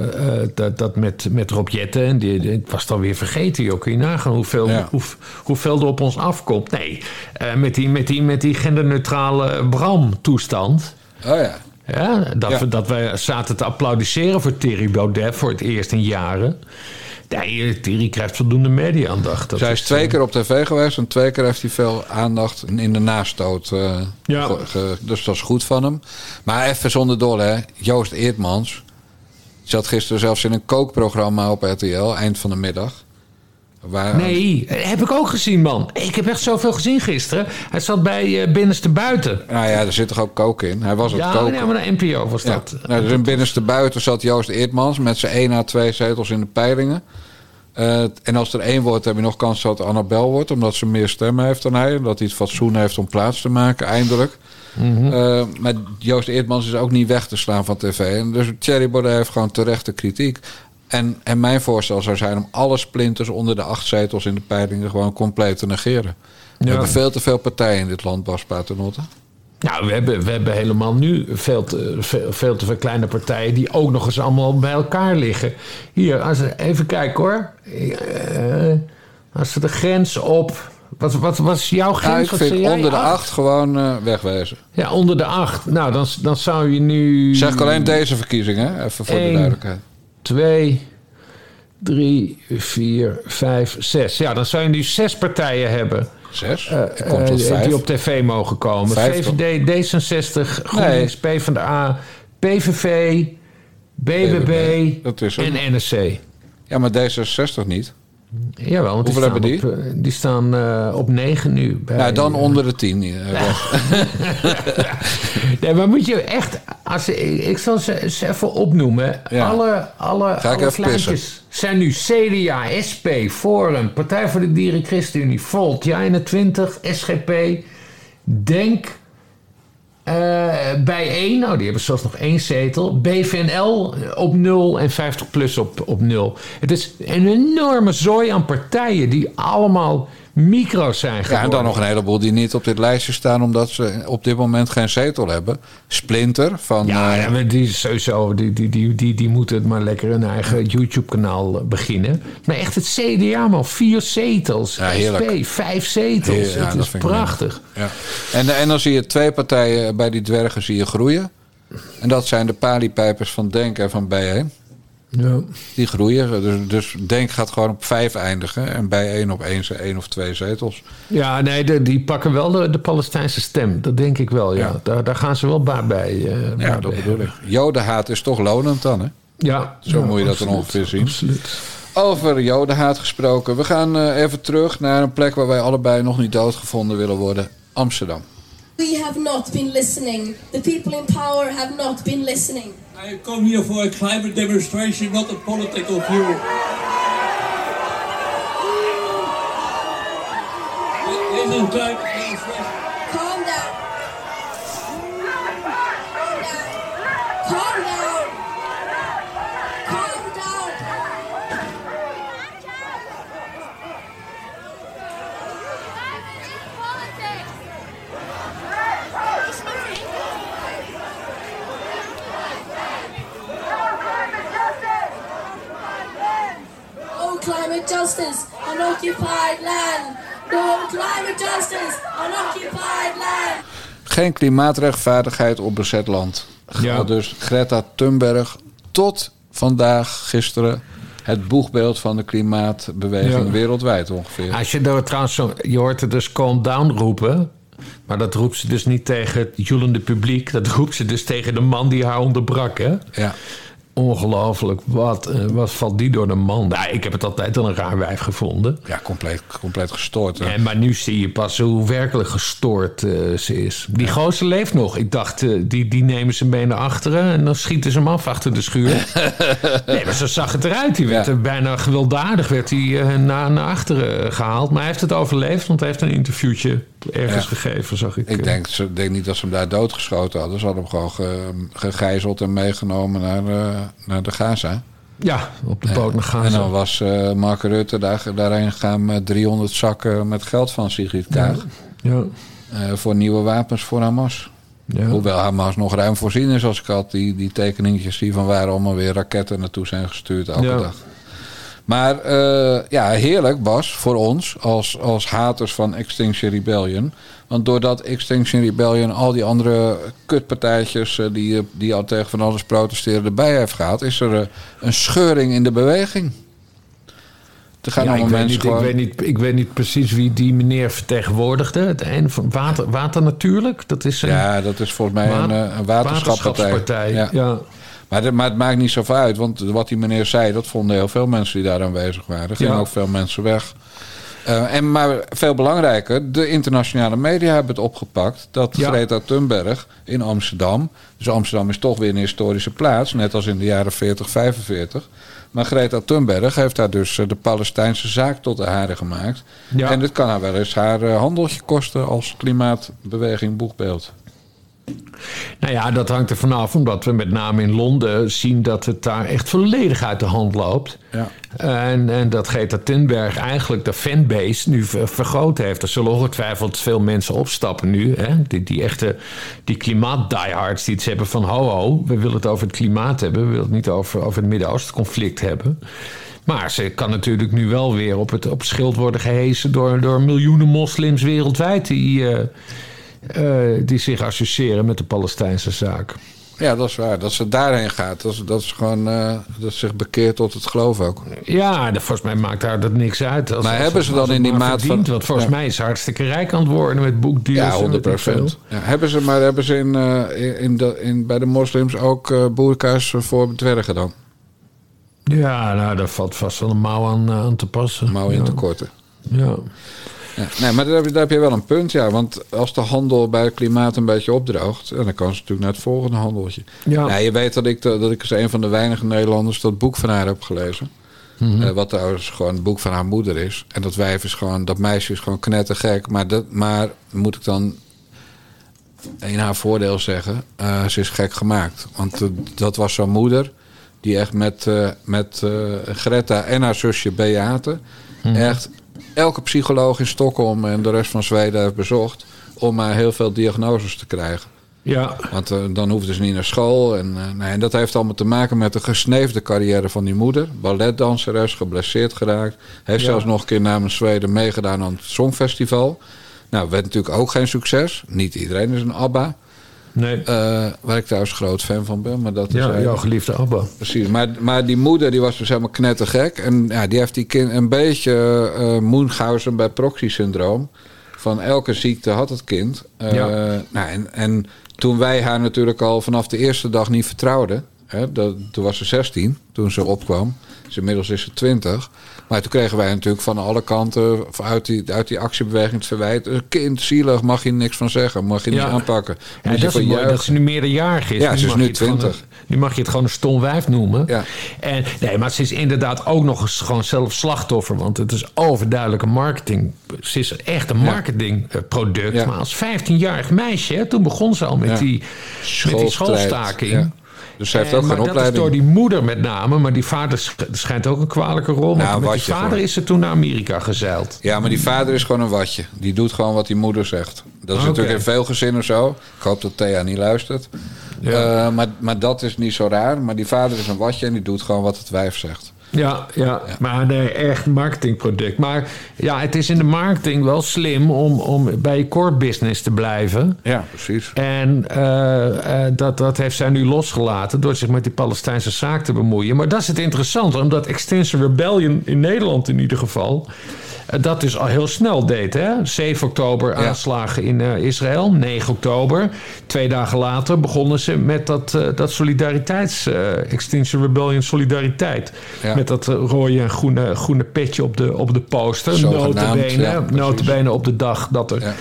eh, dat, dat met, met Rob Jetten, en die, ik was dan weer vergeten, joh. Kun je nagaan hoeveel, Ja. hoe, hoeveel er op ons afkomt? Nee, eh, met, die, met, die, met die genderneutrale Bram-toestand. Oh ja. Ja, dat, Ja. We, dat wij zaten te applaudisseren voor Thierry Baudet voor het eerst in jaren. Nee, Thierry krijgt voldoende media-aandacht. Zij is is, twee eh, keer op tv geweest en twee keer heeft hij veel aandacht in de nastoot. eh, Ja. ge- ge- dus dat is goed van hem. Maar even zonder dolle, hè. Joost Eertmans zat gisteren zelfs in een kookprogramma op RTL, eind van de middag. Waar, Nee, heb ik ook gezien, man. Ik heb echt zoveel gezien gisteren. Hij zat bij eh, Binnenste Buiten. Nou ja, er zit toch ook koken in. Hij was het Ja, koken. nee, maar de NPO was Ja. dat. Nou, dus in binnenste buiten zat Joost Eertmans met zijn 1 à 2 zetels in de peilingen. Eh, en als er één wordt, heb je nog kans dat Annabel wordt, omdat ze meer stemmen heeft dan hij. Omdat hij het fatsoen heeft om plaats te maken, eindelijk. Eh, maar Joost Eertmans is ook niet weg te slaan van tv. En dus Thierry Baudet heeft gewoon terechte kritiek. En, en mijn voorstel zou zijn om alle splinters onder de acht zetels in de peilingen gewoon compleet te negeren. We Ja. hebben veel te veel partijen in dit land, Bas Paternotte. Nou, we hebben, we hebben helemaal nu veel te, veel, veel te veel kleine partijen... die ook nog eens allemaal bij elkaar liggen. Hier, als, even kijken hoor. Eh, als we de grens op... Wat, wat was jouw grens? Nou, ik vind onder de acht gewoon eh, wegwezen. Ja, onder de acht. Nou, dan, dan zou je nu... Zeg ik alleen deze verkiezingen, even voor de duidelijkheid. Twee, drie, vier, vijf, zes. Ja, dan zou je nu zes partijen hebben... Zes? eh, tot eh, vijf. die op tv mogen komen. Vijf, VVD, D66, GroenLinks, PvdA, PVV, BBB het. en NSC. Ja, maar D66 niet. Jawel, want die, Hoeveel staan hebben op, eh, die staan eh, op negen nu. Bij, Nou, dan onder de tien. eh, weg. Nee, maar moet je echt... Als, ik, ik zal ze, ze even opnoemen. Ja. Alle, alle, Ga alle zijn nu CDA, SP, Forum, Partij voor de Dieren, ChristenUnie, Volt, Ja21, SGP, Denk, bij één, nou die hebben zelfs nog één zetel. BVNL op nul en 50PLUS op, op nul. Het is een enorme zooi aan partijen die allemaal micro's zijn Ja, geworden. en dan nog een heleboel die niet op dit lijstje staan... omdat ze op dit moment geen zetel hebben. Splinter van... Ja, eh, ja, maar die sowieso, die, die, die, die, die moeten het maar lekker een eigen YouTube-kanaal eh, beginnen. Maar echt het CDA, man, vier zetels. Ja, heerlijk. SP, vijf zetels. Ja, het is prachtig. ja. en, en dan zie je twee partijen bij die dwergen zie je groeien. En dat zijn de paliepijpers van Denk en van B1. Ja. Die groeien. Dus, dus Denk gaat gewoon op vijf eindigen. En bij één op één, één of twee zetels. Ja, nee, de- die pakken wel de, de Palestijnse stem. Dat denk ik wel, ja. Ja. Daar, daar gaan ze wel baat bij. eh, Ja, dat bij bedoel ik. Jodenhaat is toch lonend dan, hè? Ja, Zo ja, moet je dat dan ongeveer zien. Absoluut. Over jodenhaat gesproken. We gaan eh, even terug naar een plek waar wij allebei nog niet doodgevonden willen worden. Amsterdam. We have not been listening. The people in power have not been listening. I come here for a climate demonstration, not a political view. This is a climate justice on occupied land. Geen klimaatrechtvaardigheid op bezet land. Ja. Dus Greta Thunberg tot vandaag, gisteren, het boegbeeld van de klimaatbeweging Ja. wereldwijd ongeveer. Als je daar trouwens je hoort het dus calm down roepen. Maar dat roept ze dus niet tegen het joelende publiek. Dat roept ze dus tegen de man die haar onderbrak. Hè? Ja. Ongelooflijk. Wat, eh, wat valt die door de man? Nou, ik heb het altijd al een raar wijf gevonden. Ja, compleet, compleet gestoord. hè. En, maar nu zie je pas hoe werkelijk gestoord eh, ze is. Die gozer leeft nog. Ik dacht, eh, die, die nemen ze mee naar achteren... en dan schieten ze hem af achter de schuur. nee, maar zo zag het eruit. Die werd Ja. er bijna gewelddadig werd hij, naar, naar achteren gehaald. Maar hij heeft het overleefd, want hij heeft een interviewtje ergens Ja. gegeven, zag ik. Ik eh. denk, ze denk niet dat ze hem daar doodgeschoten hadden. Ze hadden hem gewoon ge- gegijzeld en meegenomen naar, eh, naar de Gaza. Ja, op de boot naar En Gaza. dan was eh, Mark Rutte daar, daarheen gegaan met 300 zakken met geld van Sigrid Kaag. Ja, voor nieuwe wapens voor Hamas. ja. Hoewel Hamas nog ruim voorzien is als ik had die, die tekeningetjes zie van waar allemaal weer raketten naartoe zijn gestuurd elke Ja. dag. Maar eh, ja, heerlijk Bas, voor ons als, als haters van Extinction Rebellion. Want doordat Extinction Rebellion al die andere kutpartijtjes eh, die, eh, die al tegen van alles protesteren erbij heeft gehad, is er een scheuring in de beweging. Er gaan Ja, ik, weet mensen niet, ik, gewoon... weet niet, ik weet niet precies wie die meneer vertegenwoordigde. Het einde van water, water natuurlijk. Dat is een Ja, dat is volgens mij een, Wa- een waterschapspartij. waterschapspartij. Ja. Ja. Maar, het- maar het maakt niet zoveel uit, want wat die meneer zei, dat vonden heel veel mensen die daar aanwezig waren. Er gingen Ja. ook veel mensen weg. Eh, en, maar veel belangrijker, de internationale media hebben het opgepakt dat Ja. Greta Thunberg in Amsterdam, dus Amsterdam is toch weer een historische plaats, net als in de jaren 40, 45. Maar Greta Thunberg heeft daar dus eh, de Palestijnse zaak tot de haren gemaakt. Ja. En dit kan haar wel eens haar eh, handeltje kosten als klimaatbeweging boegbeeld. Nou ja, dat hangt er vanaf, omdat we met name in Londen zien dat het daar echt volledig uit de hand loopt. Ja. En, en dat Greta Thunberg eigenlijk de fanbase nu ver- vergroot heeft. Er zullen ongetwijfeld veel mensen opstappen nu. Hè? Die, die echte die klimaat-diehards die iets hebben van... ho ho, we willen het over het klimaat hebben. We willen het niet over, over het Midden-Oosten-conflict hebben. Maar ze kan natuurlijk nu wel weer op het, op schild worden gehesen... door, door miljoenen moslims wereldwijd die, eh, die zich associëren met de Palestijnse zaak. Ja, dat is waar. Dat ze daarheen gaat. Dat dat is gewoon eh, dat ze zich bekeert tot het geloof ook. Ja, volgens mij maakt daar dat niks uit. Als, Maar als hebben ze dan in die maat van- verdient, Want volgens Ja. mij is hartstikke rijk aan het worden met boekdeals. Ja, en 100 weet ik veel. procent. Ja, hebben ze, maar hebben ze in, eh, in, in de, in, bij de moslims ook eh boerka's voor dwergen dan? Ja, nou, daar valt vast wel een mouw aan, eh, aan te passen. Mouw in ja. te korten. Ja. Ja, nee, maar daar heb, je, daar heb je wel een punt, ja. Want als de handel bij het klimaat een beetje opdroogt... dan kan ze natuurlijk naar het volgende handeltje. Ja. Ja, je weet dat ik, dat ik als een van de weinige Nederlanders... dat boek van haar heb gelezen. Mhm. Eh, wat trouwens gewoon het boek van haar moeder is. En dat wijf is gewoon... dat meisje is gewoon knettergek. Maar, dat, maar moet ik dan in haar voordeel zeggen... eh, ze is gek gemaakt. Want dat was zo'n moeder... die echt met, eh, met Greta en haar zusje Beate... echt elke psycholoog in Stockholm en de rest van Zweden heeft bezocht... om maar heel veel diagnoses te krijgen. ja. Want eh, dan hoefden ze niet naar school. En, eh, nee, en dat heeft allemaal te maken met de gesneefde carrière van die moeder. Balletdanseres, geblesseerd geraakt. Heeft Ja. zelfs nog een keer namens Zweden meegedaan aan het Songfestival. Nou, werd natuurlijk ook geen succes. Niet iedereen is een ABBA. Nee. Eh, waar ik trouwens groot fan van ben. Maar dat is ja, jouw geliefde Abba. Precies, maar, maar die moeder die was dus helemaal knettergek. En ja, die heeft die kind een beetje Munchausen bij proxy-syndroom. Van elke ziekte had het kind. Eh, Ja. nou, en, en toen wij haar natuurlijk al vanaf de eerste dag niet vertrouwden... Hè, dat, toen was ze 16 toen ze opkwam. Dus inmiddels is ze 20. Maar toen kregen wij natuurlijk van alle kanten uit die, uit die actiebeweging het verwijt. Een kind, zielig, mag je niks van zeggen. Mag je niet Ja. aanpakken. Ja, dat is dat ze nu meerderjarig is. Ja, ze is nu je het gewoon 20. een- Nu mag je het gewoon een stom wijf noemen. Ja. En, nee, maar ze is inderdaad ook nog eens gewoon zelf slachtoffer. Want het is overduidelijk een marketing. Ze is echt een marketingproduct. Maar als 15-jarig meisje, hè, toen begon ze al met, die, met die schoolstaking. Dus ze heeft En- ook geen maar dat is opleiding. door die moeder met name. Maar die vader sch- schijnt ook een kwalijke rol. Nou, met wat die vader gewoon. is ze toen naar Amerika gezeild. Ja, maar die vader is gewoon een watje. Die doet gewoon wat die moeder zegt. Dat is Oké. natuurlijk in veel gezinnen zo. Ik hoop dat Thea niet luistert. Ja. Eh, maar, maar dat is niet zo raar. Maar die vader is een watje en die doet gewoon wat het wijf zegt. Ja, ja, maar nee, echt marketingproduct. Maar ja, het is in de marketing wel slim om, om bij je core business te blijven. Ja, precies. En eh, eh, dat, dat heeft zij nu losgelaten door zich met die Palestijnse zaak te bemoeien. Maar dat is het interessante, omdat Extinction Rebellion in Nederland in ieder geval. Dat dus al heel snel deed. Hè? 7 oktober aanslagen in eh, Israël. 9 oktober. Twee dagen later begonnen ze met dat, eh, dat solidariteits... eh, Extinction Rebellion solidariteit. Ja. Met dat rode en groene, groene petje op de, op de poster. Zogenaamd, Notabene, ja, notabene op de dag dat er... Ja.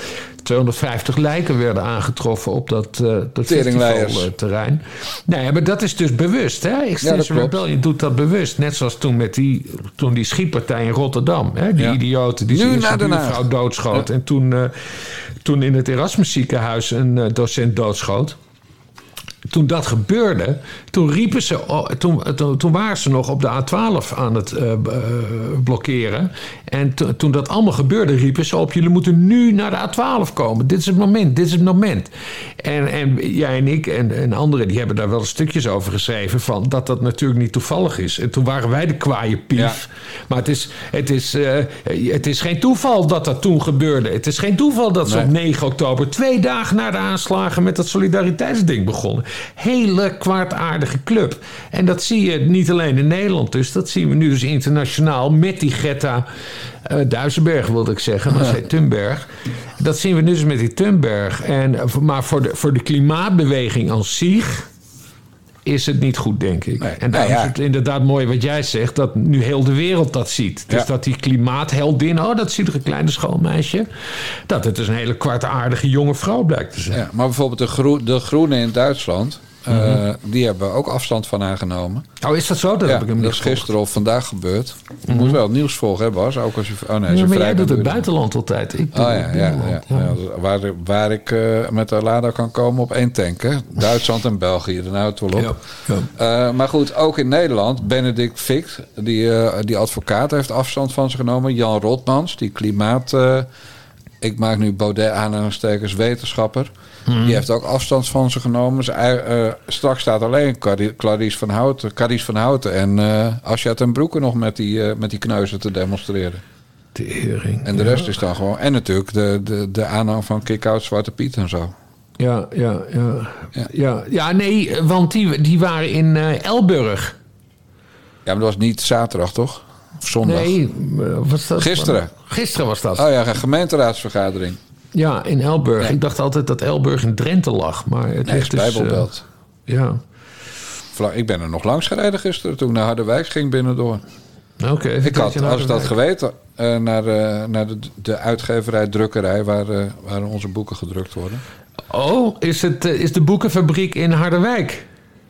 250 lijken werden aangetroffen op dat, eh dat festivalterrein. Nee, maar dat is dus bewust. Hè? Extinction klopt. Rebellion doet dat bewust. Net zoals toen met die, toen die schietpartij in Rotterdam. Hè? Die Ja. idioten die zijn vrouw doodschoot. En toen, eh, toen in het Erasmus ziekenhuis een eh, docent doodschoot toen dat gebeurde, toen riepen ze, oh, toen, toen, toen waren ze nog op de A12 aan het eh, eh, blokkeren. En to- toen dat allemaal gebeurde, riepen ze op: jullie moeten nu naar de A12 komen. Dit is het moment, dit is het moment. En, en jij en ik en, en anderen, die hebben daar wel stukjes over geschreven van dat dat natuurlijk niet toevallig is. En toen waren wij de kwaaie pief. Ja. Maar het is, het, is, eh, het is geen toeval dat dat toen gebeurde. Het is geen toeval dat ze Nee. op 9 oktober, twee dagen na de aanslagen, met dat solidariteitsding begonnen. Hele kwaadaardige club. En dat zie je niet alleen in Nederland, dus dat zien we nu dus internationaal met die Greta eh Duisenberg, wilde ik zeggen, maar zei Thunberg. Dat zien we nu dus met die Thunberg. En, maar voor de, voor de klimaatbeweging als zich is het niet goed, denk ik. Nee, en daarom nou ja. is het inderdaad mooi wat jij zegt, dat nu heel de wereld dat ziet. Dus Ja. dat die klimaatheldin, oh, dat ziet er een kleine schoolmeisje, dat het dus een hele kwartaardige jonge vrouw blijkt te zijn. Ja, maar bijvoorbeeld de, groe- de Groenen in Duitsland... eh, Mhm. die hebben ook afstand van haar genomen. Oh, is dat zo? Dat ja, heb ik hem dat is gisteren of vandaag gebeurd. Je moet wel het nieuws volgen, hè Bas? Ook als je... Oh nee, Ja, maar vrij jij doet het buitenland altijd. Ik doe Oh ja, ja, ja. Waar, waar ik eh, met de Lada kan komen op één tank. Hè? Duitsland en België, daar houdt het wel op. Eh, maar goed, ook in Nederland, Benedict Fikt, die, die advocaat, heeft afstand van ze genomen. Jan Rotmans, die klimaat. ik maak nu Baudet aanhalingstekens wetenschapper. Mhm. Die heeft ook afstand van ze genomen. Ze, eh, straks staat alleen Clarice van Houten, Carice van Houten en eh Asja ten Broeke nog met die, eh, met die kneuzen te demonstreren. Tering. En de rest is dan gewoon. En natuurlijk de, de, de aanhang van Kick-Out Zwarte Piet en zo. Ja, ja, ja. Ja. Ja, ja nee, want die, die waren in Elburg. Ja, maar dat was niet zaterdag, toch? Of zondag? Nee, was dat? Gisteren. Gisteren was dat. Oh ja, een gemeenteraadsvergadering. Ja, in Elburg. Ja. Ik dacht altijd dat Elburg in Drenthe lag. Maar het Nee, is is dus, Bijbelbelt. eh, ja, Ik ben er nog langs gereden gisteren toen ik naar Harderwijk ging binnendoor. oké. even Ik had, als ik dat geweten, eh, naar, eh, naar de, de uitgeverij, drukkerij, waar, waar onze boeken gedrukt worden. Oh, is, het, is de boekenfabriek in Harderwijk?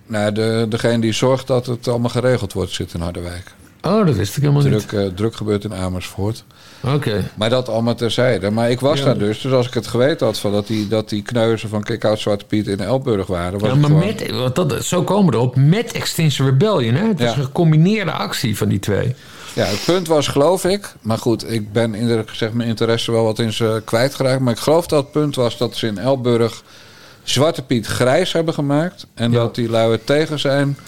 Nou, de, degene die zorgt dat het allemaal geregeld wordt, zit in Harderwijk. Oh, dat wist ik helemaal Druk, eh, druk gebeurt in Amersfoort. niet. Oké. Maar dat allemaal terzijde. Maar ik was Ja. daar dus. Dus als ik het geweten had van dat die, dat die kneuzen van Kick-Out Zwarte Piet in Elburg waren. Was Ja, maar gewoon- met, want dat, zo komen we erop, met Extinction Rebellion. Hè? Het Ja. een gecombineerde actie van die twee. Ja, het punt was, geloof ik. Maar goed, ik ben eerlijk gezegd mijn interesse wel wat in ze kwijtgeraakt. Maar ik geloof dat het punt was dat ze in Elburg Zwarte Piet grijs hebben gemaakt. En Ja. dat die lui er tegen zijn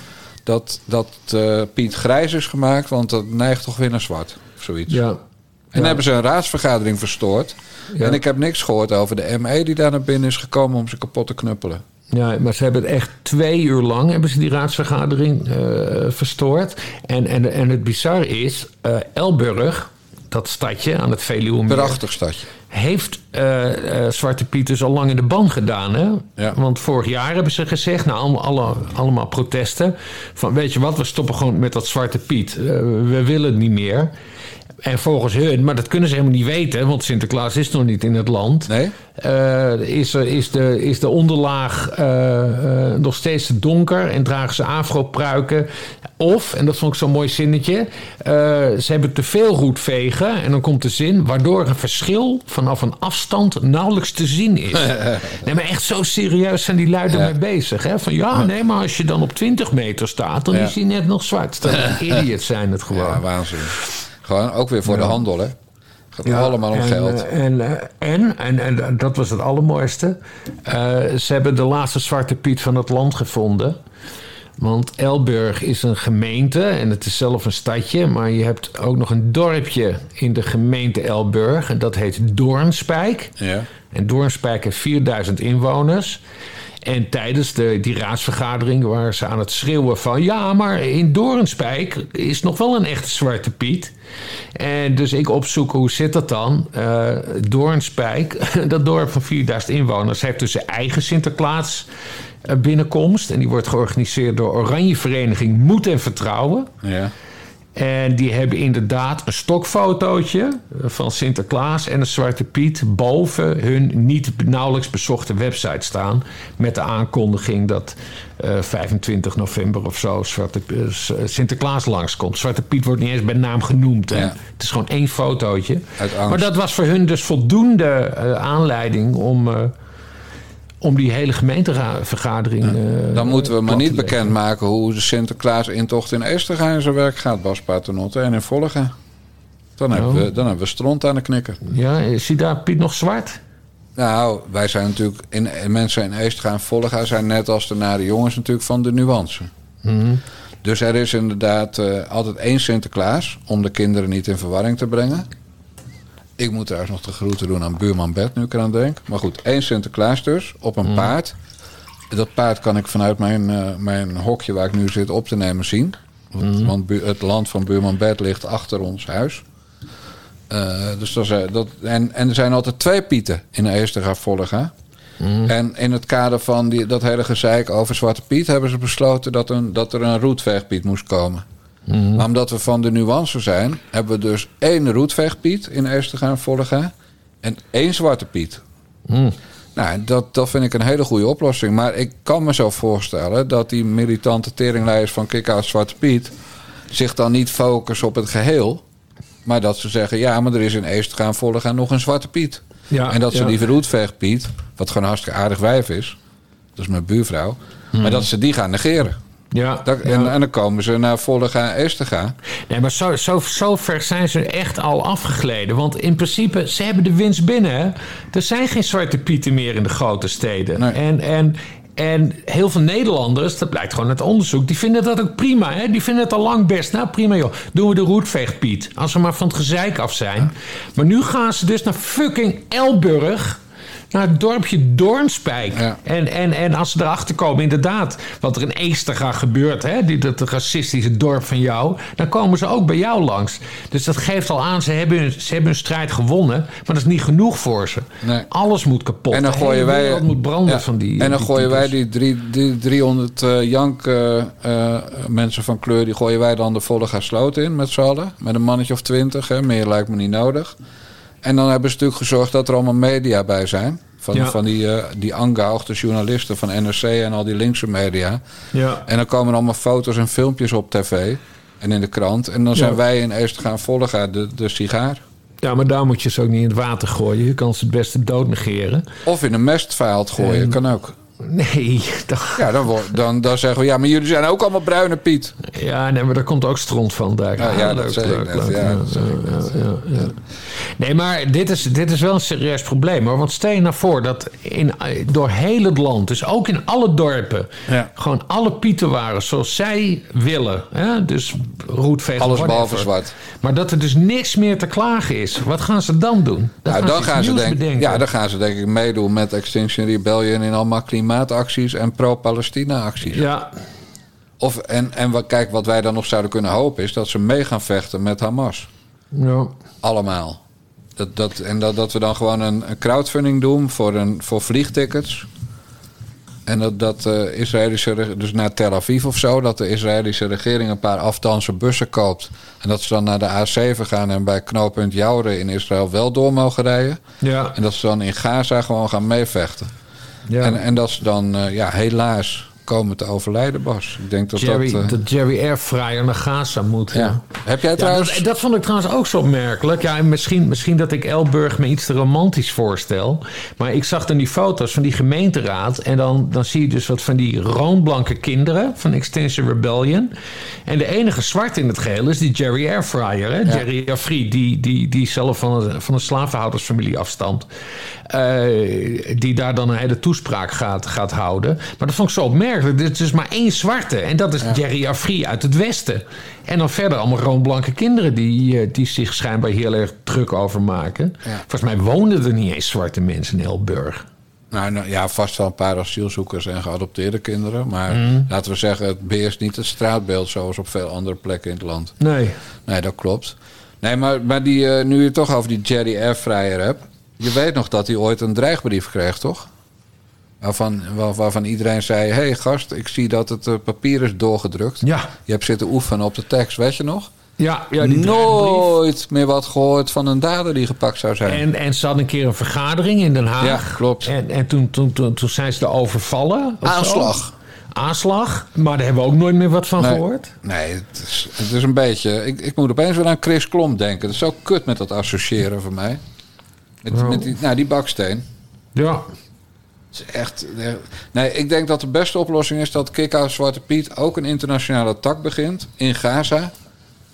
dat, dat eh, Piet grijs is gemaakt. Want dat neigt toch weer naar zwart. Of zoiets. Ja. En Ja. hebben ze een raadsvergadering verstoord. Ja. En ik heb niks gehoord over de ME die daar naar binnen is gekomen om ze kapot te knuppelen. Ja, maar ze hebben het echt twee uur lang hebben ze die raadsvergadering eh, verstoord. En, en, en het bizarre is, eh, Elburg, dat stadje aan het Veluwemeer... Prachtig stadje. Heeft eh, eh, Zwarte Piet dus al lang in de ban gedaan. Hè? Ja. Want vorig jaar hebben ze gezegd, nou allemaal, alle, allemaal protesten... van weet je wat, we stoppen gewoon met dat Zwarte Piet. Eh, we willen het niet meer. En volgens hun, maar dat kunnen ze helemaal niet weten... want Sinterklaas is nog niet in het land... Nee? Eh, is, er, is, de, is de onderlaag eh, eh, nog steeds te donker en dragen ze afropruiken. Of, en dat vond ik zo'n mooi zinnetje, ze hebben te veel roetvegen. En dan komt de zin, waardoor een verschil vanaf een afstand nauwelijks te zien is. nee, maar echt zo serieus zijn die lui ermee bezig. Hè? Van ja, nee, maar als je dan op 20 meter staat, dan Ja. is hij net nog zwart. Dat idiots zijn het gewoon. Ja, waanzin. Gewoon ook weer voor de handel, hè? Gaat allemaal om en, geld. eh, En, en, en, en dat was het allermooiste. eh, ze hebben de laatste Zwarte Piet van het land gevonden. Want Elburg is een gemeente en het is zelf een stadje. Maar je hebt ook nog een dorpje in de gemeente Elburg. En dat heet Doornspijk. Ja. En Doornspijk heeft 4000 inwoners. En tijdens de, die raadsvergadering waren ze aan het schreeuwen van... ja, maar in Doornspijk is nog wel een echte Zwarte Piet. En dus ik opzoeken hoe zit dat dan. Eh Doornspijk, dat dorp van 4000 inwoners... heeft dus zijn eigen Sinterklaas eh, binnenkomst. En die wordt georganiseerd door Oranje Vereniging Moed en Vertrouwen. Ja. En die hebben inderdaad een stokfotootje van Sinterklaas en een Zwarte Piet boven hun niet nauwelijks bezochte website staan. Met de aankondiging dat eh, 25 november of zo Zwarte, eh, Sinterklaas langskomt. Zwarte Piet wordt niet eens bij naam genoemd. Ja. Het is gewoon één fotootje. Maar dat was voor hun dus voldoende eh, aanleiding om, eh, om die hele gemeentevergadering. eh, Dan moeten we maar niet bekendmaken hoe de Sinterklaas-intocht in Eesterga in zijn werk gaat, Bas Paternotte, en in Volga. Dan, hebben we, dan hebben we stront aan de knikker. Ja, zie daar Piet nog zwart? Nou, wij zijn natuurlijk, in, mensen in Eesterga en Volga zijn net als de nare jongens natuurlijk van de nuance. Dus er is inderdaad eh, altijd één Sinterklaas om de kinderen niet in verwarring te brengen. Ik moet trouwens nog de groeten doen aan buurman Bert, nu ik eraan denk. Maar goed, één Sinterklaas dus, op een paard. Dat paard kan ik vanuit mijn, eh, mijn hokje waar ik nu zit op te nemen zien. Want, want bu- het land van buurman Bert ligt achter ons huis. Eh, dus dat is, eh, dat, en, en er zijn altijd twee Pieten in Eesterga Volga. En in het kader van die, dat hele gezeik over Zwarte Piet... hebben ze besloten dat, een, dat er een roetveegpiet moest komen. Maar omdat we van de nuance zijn... hebben we dus één roetveegpiet in Eesterga en en één Zwarte Piet. Nou, dat, dat vind ik een hele goede oplossing. Maar ik kan me zo voorstellen dat die militante teringleiders van Kick-Out Zwarte Piet... zich dan niet focussen op het geheel... maar dat ze zeggen, ja, maar er is in Eesterga en Volga nog een Zwarte Piet. Ja, en dat ze ja. die Roetveeg Piet, wat gewoon een hartstikke aardig wijf is... dat is mijn buurvrouw... maar dat ze die gaan negeren. Ja, Dat, ja. en, en dan komen ze naar Volga en Eesterga. Nee, maar zo, zo, zo ver zijn ze echt al afgegleden. Want in principe, ze hebben de winst binnen. Er zijn geen zwarte pieten meer in de grote steden. Nee. En, en, en heel veel Nederlanders, dat blijkt gewoon uit onderzoek... die vinden dat ook prima. Hè? Die vinden het al lang best. Nou, prima joh. Doen we de roetveegpiet. Als we maar van het gezeik af zijn. Maar nu gaan ze dus naar fucking Elburg... Naar het dorpje Doornspijk. Ja. En, en, en als ze erachter komen, inderdaad, wat er in Eesterga gebeurt, hè, die, dat racistische dorp van jou, dan komen ze ook bij jou langs. Dus dat geeft al aan, ze hebben hun, ze hebben hun strijd gewonnen, maar dat is niet genoeg voor ze. Nee. Alles moet kapot. En dan gooien wij. moet branden Ja, van die. En dan die gooien wij die, drie, die 300 eh, jank eh, eh, mensen van kleur. die gooien wij dan de volle sloot in met z'n allen. Met een mannetje of twintig. hè, Meer lijkt me niet nodig. En dan hebben ze natuurlijk gezorgd dat er allemaal media bij zijn. Van, Ja. van die, eh die journalisten van NRC en al die linkse media. Ja. En dan komen er allemaal foto's en filmpjes op tv. En in de krant. En dan zijn Ja. wij in eerst gaan volgen de, de sigaar. ja, maar daar moet je ze ook niet in het water gooien. Je kan ze het beste dood negeren. Of in een mestvaalt gooien, En- kan ook. Nee, dat, Ja, dan, dan, dan zeggen we, ja, maar jullie zijn ook allemaal bruine Piet. Ja, nee, maar daar komt ook stront van. Daar. Ja, ja, dat zei ik net, ja, ja, ja, ja. Nee, maar dit is, dit is wel een serieus probleem hoor. Want stel je nou voor dat in, door heel het land, dus ook in alle dorpen, Ja. gewoon alle pieten waren zoals zij willen. Hè? Dus roetveeg. Alles behalve zwart. Maar dat er dus niks meer te klagen is. Wat gaan ze dan doen? Dan Nou, dan iets gaan, ze denk, bedenken. ja, dan gaan ze denk ik meedoen met Extinction Rebellion in allemaal klimaatacties en pro-Palestina acties. ja, Of, en, en wat, kijk, wat wij dan nog zouden kunnen hopen is dat ze mee gaan vechten met Hamas. ja. Allemaal. Dat, dat, en dat, dat we dan gewoon een, een crowdfunding doen voor, een, voor vliegtickets. En dat, dat de Israëlische, reg- dus naar Tel Aviv of zo, dat de Israëlische regering een paar afdanse bussen koopt. En dat ze dan naar de A7 gaan en bij knooppunt Jouren in Israël wel door mogen rijden. Ja, En dat ze dan in Gaza gewoon gaan meevechten. Ja. En, en dat ze dan, eh, ja, helaas komen te overlijden, Bas. Ik denk dat Jerry, dat... eh, dat Jerry Airfryer naar Gaza moet. ja. Heb jij Ja, trouwens... dat, dat vond ik trouwens ook zo opmerkelijk. Ja, en misschien, misschien dat ik Elburg me iets te romantisch voorstel. Maar ik zag dan die foto's van die gemeenteraad. En dan, dan zie je dus wat van die roomblanke kinderen van Extinction Rebellion. En de enige zwart in het geheel is die Jerry Airfryer. Hè? Jerry Afri, die, die, die zelf van een, van een slavenhoudersfamilie afstamt. Eh, die daar dan een hele toespraak gaat, gaat houden. Maar dat vond ik zo opmerkelijk. Er is dus maar één zwarte. En dat is Jerry Afri uit het westen. En dan verder allemaal roomblanke kinderen die, eh, die zich schijnbaar heel erg druk over maken. Ja. Volgens mij woonden er niet eens zwarte mensen in Elburg. Nou, nou, ja, vast wel een paar asielzoekers en geadopteerde kinderen. Maar Mhm. laten we zeggen, het beheerst niet het straatbeeld zoals op veel andere plekken in het land. Nee. Nee, dat klopt. Nee, maar, maar die, eh, nu je het toch over die Jerry Airfryer hebt. Je weet nog dat hij ooit een dreigbrief kreeg, toch? Waarvan, waar- waarvan iedereen zei: Hé hey, gast, ik zie dat het eh, papier is doorgedrukt. Ja. Je hebt zitten oefenen op de tekst, weet je nog? Ja, ja die. Nooit meer wat gehoord van een dader die gepakt zou zijn. En, en ze hadden een keer een vergadering in Den Haag. Ja, klopt. En, en toen, toen, toen, toen zijn ze er overvallen. zo. Aanslag. Aanslag. Maar daar hebben we ook nooit meer wat van Nee. gehoord. Nee, het is, het is een beetje. Ik, ik moet opeens wel aan Chris Klomp denken. Dat is zo kut met dat associëren voor mij. Met, met die, nou, die baksteen. Ja. Is echt, echt- Nee, ik denk dat de beste oplossing is dat Kick-Out Zwarte Piet ook een internationale tak begint in Gaza.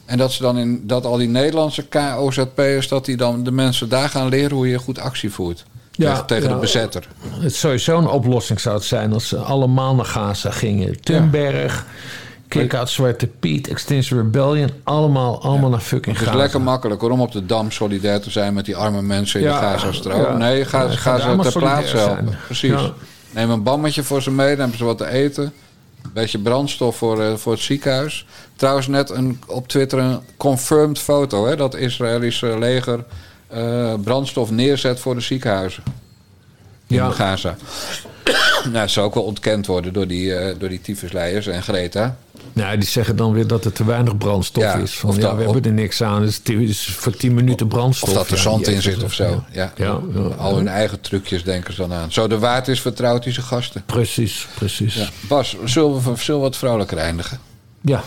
En dat ze dan in dat al die Nederlandse KOZP'ers, dat die dan de mensen daar gaan leren hoe je goed actie voert. Ja, tegen tegen ja. de bezetter. Het sowieso een oplossing zou het zijn als ze allemaal naar Gaza gingen. Thunberg, Kick-Out Zwarte Piet, Extinction Rebellion. Allemaal, allemaal naar fucking Het is Gaza. lekker makkelijk hoor, om op de dam solidair te zijn met die arme mensen in Ja, de Gazastrook. ja. Nee, ga, Nee, ga ze ter plaatse helpen. Precies. Neem een bammetje voor ze mee, dan hebben ze wat te eten. Een beetje brandstof voor, eh, voor het ziekenhuis. Trouwens, net een, op Twitter een confirmed foto, hè, dat Israëlische leger eh, brandstof neerzet voor de ziekenhuizen in Ja. Gaza. nou, dat zou ook wel ontkend worden door die, eh door die tyfusleiers en Greta. Ja, die zeggen dan weer dat er te weinig brandstof Ja, is. Van, of ja, dat- we hebben er niks aan. Het is voor 10 minuten brandstof. Of dat er Ja, zand in zit of zo. Ja. Ja, ja. Al hun eigen trucjes denken ze dan aan. Zo de waard is, vertrouwt hij zijn gasten. Precies, precies. Ja. Ja. Bas, zullen we, zullen we wat vrolijker eindigen? Een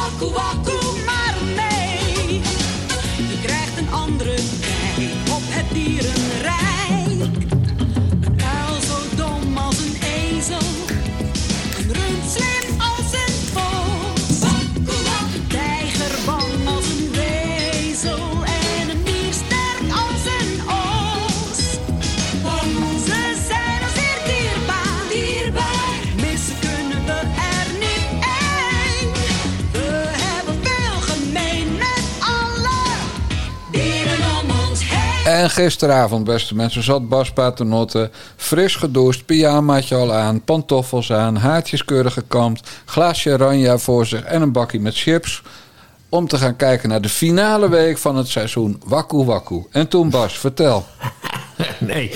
waku waku. En gisteravond, beste mensen, zat Bas Paternotte fris gedoucht, pyjamaatje al aan, pantoffels aan, haartjes keurig gekamd, glaasje oranje voor zich en een bakje met chips. Om te gaan kijken naar de finale week van het seizoen Wakku Wakku. En toen Bas, vertel. Nee,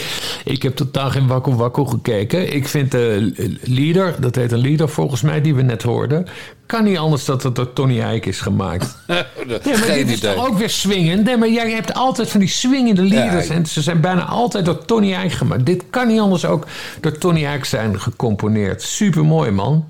ik heb totaal geen wakku wakku gekeken. Ik vind de leader, dat heet een leader volgens mij, die we net hoorden... kan niet anders dat het door Tony Eijk is gemaakt. Nee, maar dit is toch ook weer swingend? Nee, maar jij hebt altijd van die swingende leaders... Ja, en ze zijn bijna altijd door Tony Eijk gemaakt. Dit kan niet anders ook door Tony Eijk zijn gecomponeerd. Supermooi, man.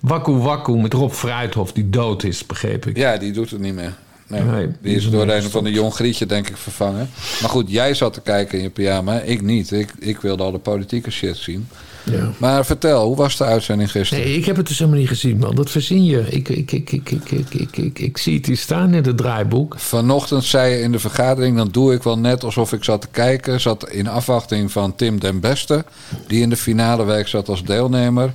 Wakku Wakku met Rob Fruithof, die dood is, begreep ik. Ja, die doet het niet meer. Nee, Nee, die is door een van de jong Grietje, denk ik, vervangen. Maar goed, jij zat te kijken in je pyjama. Ik niet. Ik, ik wilde al de politieke shit zien. Ja. Maar vertel, hoe was de uitzending gisteren? Nee, ik heb het dus helemaal niet gezien, man. Dat verzin je. Ik, ik, ik, ik, ik, ik, ik, ik, ik zie het hier staan in het draaiboek. Vanochtend zei je in de vergadering, dan doe ik wel net alsof ik zat te kijken. Zat in afwachting van Tim den Beste, die in de finale week zat als deelnemer.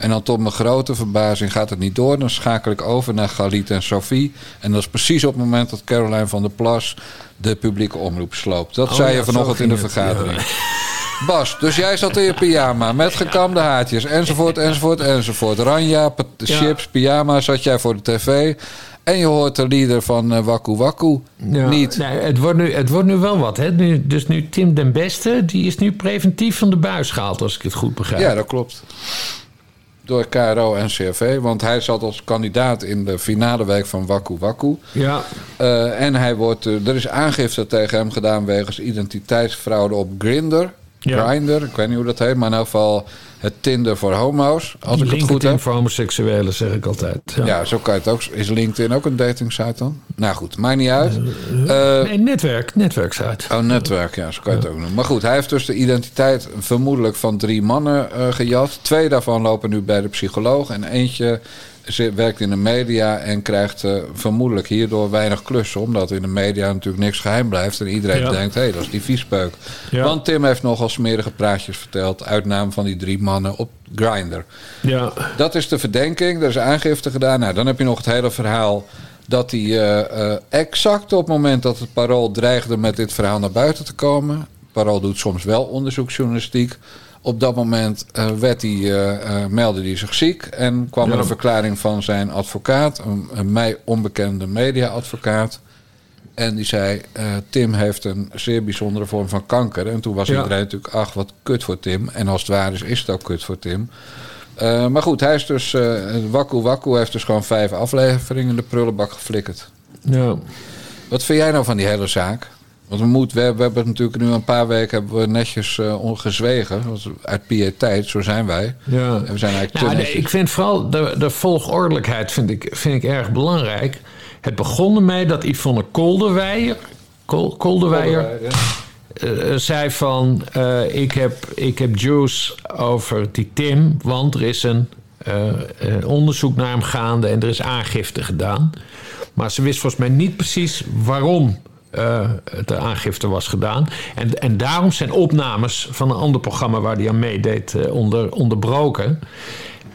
En dan tot mijn grote verbazing gaat het niet door. Dan schakel ik over naar Galit en Sophie. En dat is precies op het moment dat Caroline van der Plas de publieke omroep sloopt. Dat Oh zei ja, je vanochtend in de vergadering. Bas, dus jij zat in je pyjama met gekamde haartjes, enzovoort, enzovoort, enzovoort. Ranja, chips, pyjama, zat jij voor de tv. En je hoort de lieder van eh Waku Waku Ja, niet. Nee, het, wordt nu, het wordt nu wel wat. Hè? Nu, dus nu Tim den Beste, die is nu preventief van de buis gehaald, als ik het goed begrijp. Ja, dat klopt. Door KRO en CRV, want hij zat als kandidaat in de finale week van Waku Waku. Ja, Eh, en hij wordt, eh, er is aangifte tegen hem gedaan wegens identiteitsfraude op Grindr. Ja. Grindr, ik weet niet hoe dat heet, maar in elk geval het Tinder voor homo's. Als ik het goed heb. voor homoseksuelen, zeg ik altijd. Ja. Ja, zo kan je het ook. Is LinkedIn ook een dating site dan? Nou goed, maakt niet uit. Eh, Nee, netwerk, netwerksite. Oh, netwerk, ja, zo kan je het ook noemen. Maar goed, hij heeft dus de identiteit vermoedelijk van drie mannen eh, gejat. Twee daarvan lopen nu bij de psycholoog. En eentje zit- werkt in de media en krijgt eh, vermoedelijk hierdoor weinig klussen. Omdat in de media natuurlijk niks geheim blijft. En iedereen Ja. denkt, hé, hey, dat is die viespeuk. Ja. Want Tim heeft nogal smerige praatjes verteld... uit naam van die drie mannen op Grindr. Ja, Dat is de verdenking. Er is aangifte gedaan. Nou, dan heb je nog het hele verhaal dat hij eh, eh, exact op het moment dat het parool dreigde met dit verhaal naar buiten te komen. Parool doet soms wel onderzoeksjournalistiek. Op dat moment eh, werd hij, eh, eh, meldde hij zich ziek en kwam Ja. er een verklaring van zijn advocaat, een, een mij onbekende media-advocaat. En die zei: Tim heeft een zeer bijzondere vorm van kanker. En toen was Ja. iedereen natuurlijk: ach, wat kut voor Tim. En als het waar is, is het ook kut voor Tim. Maar goed, hij is dus. Waku Waku heeft dus gewoon vijf afleveringen in de prullenbak geflikkerd. ja. Wat vind jij nou van die hele zaak? Want we, moeten, we, hebben- we hebben natuurlijk nu een paar weken hebben we netjes eh ongezwegen. Want Uit pietijd, zo zijn wij. ja. En we zijn eigenlijk Nou, ik vind vooral de, de volgordelijkheid vind ik, vind ik erg belangrijk. Het begon ermee dat Yvonne Kolderweijer... Kol, Kolderweijer eh, zei van... eh, ik, heb, ik heb juice over die Tim, want er is een eh, eh, onderzoek naar hem gaande... en er is aangifte gedaan. Maar ze wist volgens mij niet precies waarom eh, de aangifte was gedaan. En, en daarom zijn opnames van een ander programma... waar hij aan meedeed, eh, onder, onderbroken...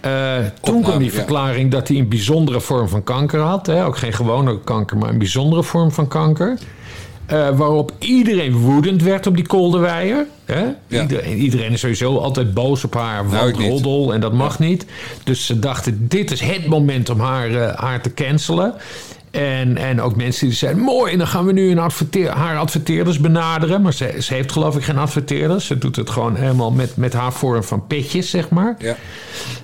Eh, toen kwam die ja. verklaring dat hij een bijzondere vorm van kanker had. Hè? Ook geen gewone kanker, maar een bijzondere vorm van kanker. Waarop iedereen woedend werd op die Kolderweijer. Ja. Iedereen, iedereen is sowieso altijd boos op haar. Nou, ik niet. roddel en dat mag niet. Dus ze dachten, dit is het moment om haar, haar te cancelen. En, en ook mensen die zeiden, mooi, en dan gaan we nu een adverteer, haar adverteerders benaderen. Maar ze, ze heeft geloof ik geen adverteerders. Ze doet het gewoon helemaal met, met haar vorm van petjes, zeg maar. Ja.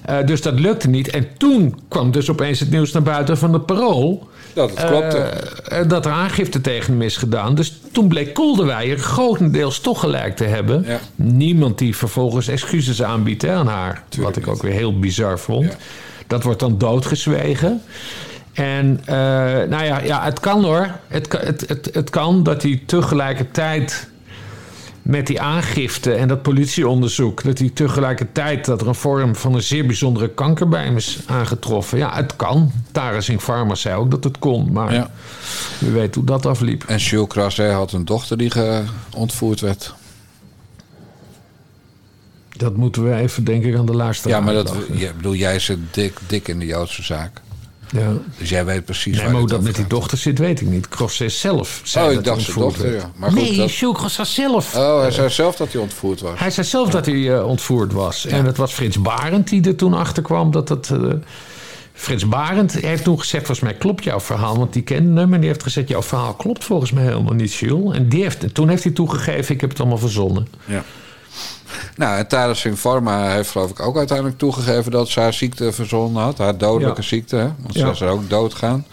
Eh, dus dat lukte niet. En toen kwam dus opeens het nieuws naar buiten van het parool. Dat het klopte. eh, eh, dat er aangifte tegen hem is gedaan. Dus toen bleek Kolderweijer grotendeels toch gelijk te hebben. Ja. Niemand die vervolgens excuses aanbiedt hè, aan haar. Tuurlijk wat ik niet. ook weer heel bizar vond. Ja. Dat wordt dan doodgezwegen. En eh, nou ja, ja, het kan hoor. Het, kan- het, het, het kan dat hij tegelijkertijd met die aangifte en dat politieonderzoek... dat hij tegelijkertijd dat er een vorm van een zeer bijzondere kanker bij hem is aangetroffen. Ja, het kan. Tarising Pharma zei ook dat het kon. Maar Ja. wie weet hoe dat afliep. En Jules Crasset had een dochter die ge- ontvoerd werd. Dat moeten we even, denk ik, aan de luisteraar Ja, maar dat, ja, bedoel, jij zit dik, dik in de Joodse zaak. Ja. Dus jij weet precies Nee, waar maar hoe dat met die dochter zit, weet ik niet. Crosset zelf zei Oh, ik dat dacht zijn dochter, ja. Maar goed, nee, dat- Jules zelf. Oh, hij zei zelf dat hij ontvoerd was. Hij zei zelf dat hij eh, ontvoerd was. En het was Frits Barend die er toen achter kwam dat het. eh, Frits Barend heeft toen gezegd: Volgens mij klopt jouw verhaal. Want die kende hem en die heeft gezegd: Jouw verhaal klopt volgens mij helemaal niet, Jules. En die heeft, toen heeft hij toegegeven: Ik heb het allemaal verzonnen. Ja. Nou, en Singh Pharma heeft geloof ik ook uiteindelijk toegegeven dat ze haar ziekte verzonnen had. Haar dodelijke Ja. ziekte, hè? want ze Ja. is er ook doodgaan.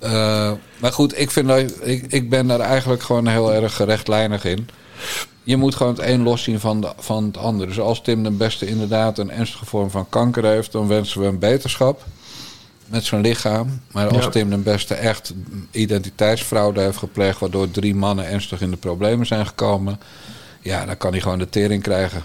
Eh, maar goed, ik, vind dat, ik, ik ben daar eigenlijk gewoon heel erg gerechtlijnig in. Je moet gewoon het een loszien van, de, van het ander. Dus als Tim de Beste inderdaad een ernstige vorm van kanker heeft... dan wensen we hem beterschap met zijn lichaam. Maar als Ja. Tim de Beste echt identiteitsfraude heeft gepleegd... waardoor drie mannen ernstig in de problemen zijn gekomen... ja, dan kan hij gewoon de tering krijgen.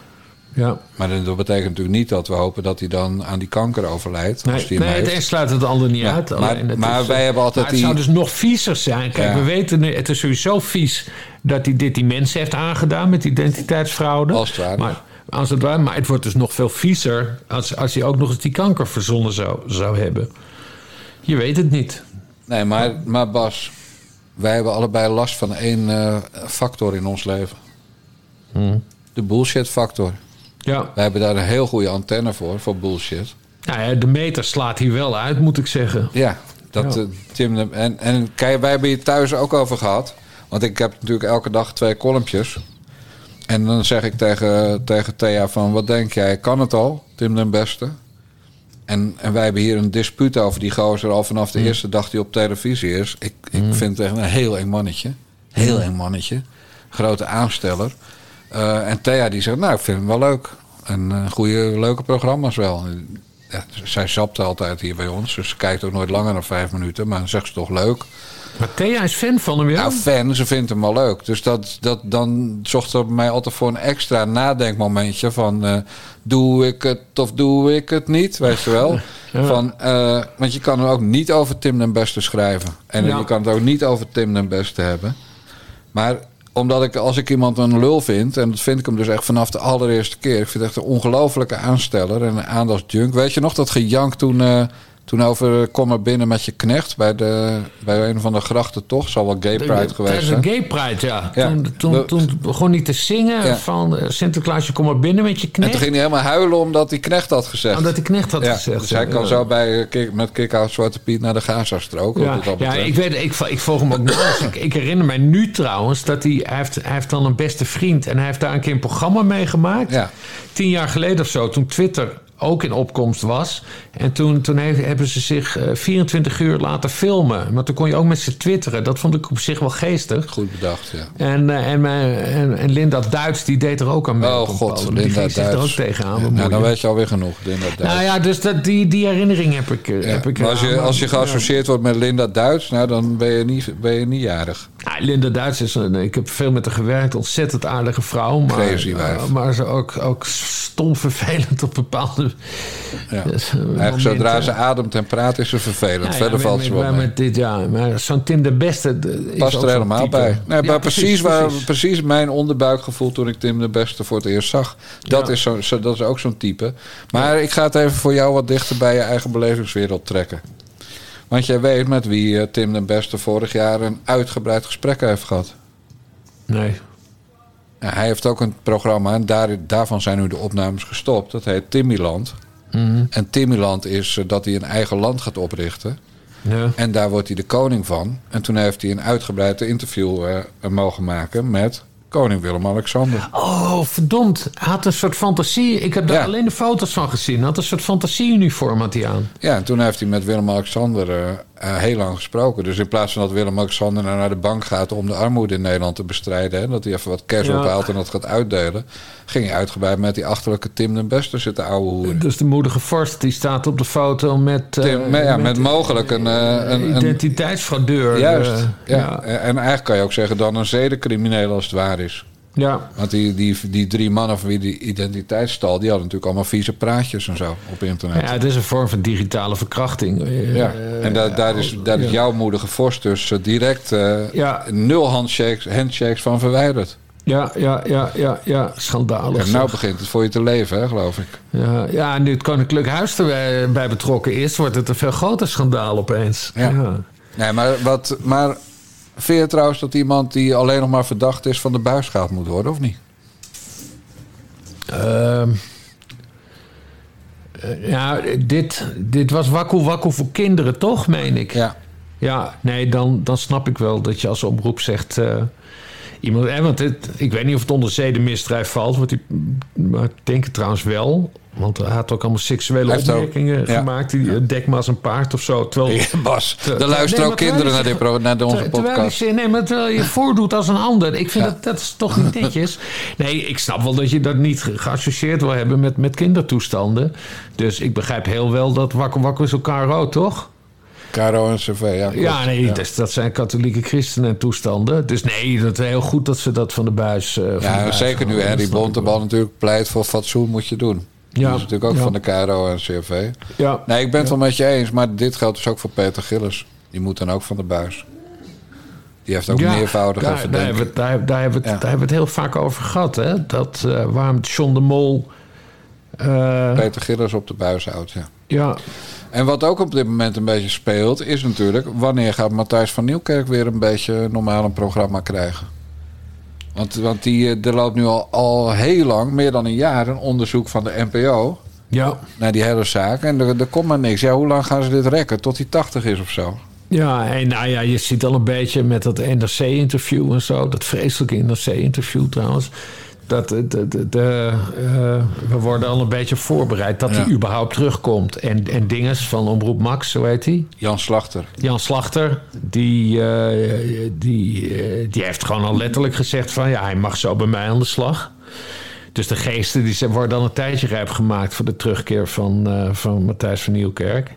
Ja. Maar dat betekent natuurlijk niet dat we hopen dat hij dan aan die kanker overlijdt. Nee, als nee het een sluit het ander niet Ja, uit. maar- maar is, wij eh, hebben altijd maar het die- zou dus nog viezer zijn. Kijk, Ja. we weten, het is sowieso vies dat hij dit die mensen heeft aangedaan met identiteitsfraude. Als het ware. Maar Als het ware. Maar het wordt dus nog veel viezer als, als hij ook nog eens die kanker verzonnen zou, zou hebben. Je weet het niet. Nee, maar, maar Bas, wij hebben allebei last van één eh, factor in ons leven. De bullshit factor. Ja. Wij hebben daar een heel goede antenne voor, voor bullshit. Nou ja, de meter slaat hier wel uit, moet ik zeggen. Ja, dat Ja. eh, Tim. de- En, en kijk, wij hebben hier thuis ook over gehad. Want ik heb natuurlijk elke dag twee kolompjes. En dan zeg ik tegen, tegen Thea van... wat denk jij, kan het al, Tim den Beste? En, en wij hebben hier een dispuut over die gozer... al vanaf de eerste dag die op televisie is. Ik, ik vind het echt een heel eng mannetje. Heel eng mannetje. Grote aansteller. Eh, en Thea die zegt, nou, ik vind hem wel leuk. En eh, goede, leuke programma's wel. Ja, zij zapt altijd hier bij ons. Dus ze kijkt ook nooit langer dan vijf minuten. Maar dan zegt ze toch leuk. Maar Thea is fan van hem, ja? Nou, fan, ze vindt hem wel leuk. Dus dat, dat, dan zocht ze mij altijd voor een extra nadenkmomentje van... eh, doe ik het of doe ik het niet, weet je wel? Van, want je kan er ook niet over Tim den Beste schrijven. En Ja. je kan het ook niet over Tim den Beste hebben. Maar omdat ik, als ik iemand een lul vind... en dat vind ik hem dus echt vanaf de allereerste keer... ik vind het echt een ongelofelijke aansteller en aandachtsjunk. Weet je nog dat gejank toen... eh, toen over kom maar binnen met je knecht bij, de, bij een van de grachten toch? Zal wel gay pride geweest zijn. gay pride, ja. Ja. Toen, toen, toen begon hij te zingen Ja. van... eh, Sinterklaasje, kom maar binnen met je En knecht. toen ging hij helemaal huilen omdat die knecht had gezegd. Omdat die knecht had ja, gezegd. Dus hij kan Ja. zo bij, eh, met Kick-Out Zwarte Piet naar de Gaza-strook. Ja, ja ik, weet, ik, ik volg hem ook nauwelijks. ik, ik herinner mij nu trouwens dat hij, hij, heeft, hij heeft dan een beste vriend... en hij heeft daar een keer een programma mee gemaakt. Ja. Tien jaar geleden of zo, toen Twitter ook in opkomst was. En toen, toen heeft- hebben ze zich eh, 24 uur laten filmen. Maar toen kon je ook met ze twitteren. Dat vond ik op zich wel geestig. Goed bedacht, ja. En, eh, en, mijn- en, en Linda Duits, die deed er ook aan mee. Oh god, manier. Die Linda ging zich er ook Duits. tegenaan Ja, nou, dan weet je alweer genoeg, Linda Duits. Nou ja, dus dat, die, die herinnering heb ik. eh, Ja, Heb ik maar als je, als je geassocieerd wordt met Linda Duits, nou, dan ben je niet, ben je niet jarig. Ja, Linda Duits is een, ik heb veel met haar gewerkt, ontzettend aardige vrouw. Maar, Crazy eh, maar ze ook, ook stom vervelend op bepaalde. Ja. dus, eh, Eigenlijk zodra ze ademt en praat is ze vervelend. Ja, Verder valt ze wel mee. met dit, ja, maar zo'n Tim de Beste. is Past er helemaal bij. Nee, maar precies, waar, precies. mijn onderbuikgevoel toen ik Tim de Beste voor het eerst zag. Dat, is, zo, zo- dat is ook zo'n type. Maar ik ga het even voor jou wat dichter bij je eigen belevingswereld trekken. Want jij weet met wie eh, Tim de Beste vorig jaar een uitgebreid gesprek heeft gehad. Nee. Hij heeft ook een programma en daar, daarvan zijn nu de opnames gestopt. Dat heet Timmyland. Mhm. En Timmyland is eh, dat hij een eigen land gaat oprichten. Ja. En daar wordt hij de koning van. En toen heeft hij een uitgebreid interview eh, mogen maken met koning Willem-Alexander. Oh, verdomd. Hij had een soort fantasie. Ik heb daar Ja. alleen de foto's van gezien. Hij had een soort fantasieuniform had hij aan. Ja, en toen heeft hij met Willem-Alexander eh, heel lang gesproken. Dus in plaats van dat Willem-Alexander nou naar de bank gaat om de armoede in Nederland te bestrijden... Hè, dat hij even wat cash Ja. ophaalt en dat gaat uitdelen... ging hij uitgebreid met die achterlijke Tim den Beste zitten ouwe hoeren. Dus de moedige vorst die staat op de foto met. eh, Tim, met, ja, met mogelijk een... eh, een, een identiteitsfraudeur. juist, ja. ja. En eigenlijk kan je ook zeggen dan een zedencrimineel als het waar is. Ja. Want die, die, die drie mannen van wie die identiteit stal... die hadden natuurlijk allemaal vieze praatjes en zo op internet. Ja, het is een vorm van digitale verkrachting. Eh, Ja, en daar, daar is, daar is jouw moedige vorst dus eh, direct eh, Ja. nul handshakes, handshakes van verwijderd. Ja, ja, ja, ja, ja. Schandalig. En nou zeg. begint het voor je te leven, hè, geloof ik. ja, ja, en nu het Koninklijk Huis erbij bij betrokken is, wordt het een veel groter schandaal opeens. Ja. Nee, maar, wat, maar vind je trouwens dat iemand die alleen nog maar verdacht is van de buis gehaald moet worden, of niet? Ehm, eh, ja, dit, dit was wakku wakku voor kinderen, toch, meen ik? Ja. Ja, nee, dan, dan snap ik wel dat je als oproep zegt... eh, iemand, want het, ik weet niet of het onder zedenmisdrijf valt... Want die, maar ik denk het trouwens wel... Want hij had ook allemaal seksuele opmerkingen ja. gemaakt. Die, eh, dek maar als een paard of zo. Terwijl, Ja, Bas, er luisteren nee, ook kinderen naar, dit, naar onze podcast. je, nee, maar terwijl je voordoet als een ander. Ik vind dat, dat is toch niet netjes. Nee, ik snap wel dat je dat niet ge- geassocieerd wil hebben met, met kindertoestanden. Dus ik begrijp heel wel dat Wakku Wakku is elkaar rood, toch? Caro en CV, ja. Ja, nee, Ja. dat zijn katholieke christenen en toestanden. Dus nee, dat is heel goed dat ze dat van de buis... eh, van de Ja, buis zeker nu. Henry Bontebal natuurlijk pleit voor fatsoen moet je doen. Ja. Dat is natuurlijk ook Ja. van de KRO en CV. Ja. Nee, ik ben het wel met je eens, maar dit geldt dus ook voor Peter Gillis. Die moet dan ook van de buis. Die heeft ook Ja, meervoudige daar, daar, hebben we, daar, daar, hebben we het, Ja. daar hebben we het heel vaak over gehad. Hè? Dat, eh, waarom John de Mol... eh, Peter Gillis op de buis houdt, ja. ja, En wat ook op dit moment een beetje speelt, is natuurlijk... wanneer gaat Matthijs van Nieuwkerk weer een beetje normaal een programma krijgen? Want, want die, eh, er loopt nu al, al heel lang, meer dan een jaar... een onderzoek van de NPO ja, naar die hele zaak. En er, er komt maar niks. Ja, hoe lang gaan ze dit rekken? Tot hij 80 is of zo? ja, en nou ja, je ziet al een beetje met dat NRC-interview en zo. Dat vreselijke NRC-interview trouwens. Dat de, eh, we worden al een beetje voorbereid dat Ja. hij überhaupt terugkomt. En, en dinges van Omroep Max, zo heet hij. Jan Slachter. Jan Slachter, die, eh, die, eh, die heeft gewoon al letterlijk gezegd van... ja, hij mag zo bij mij aan de slag. Dus de geesten die zijn- worden al een tijdje rijp gemaakt... voor de terugkeer van, eh, van Matthijs van Nieuwkerk.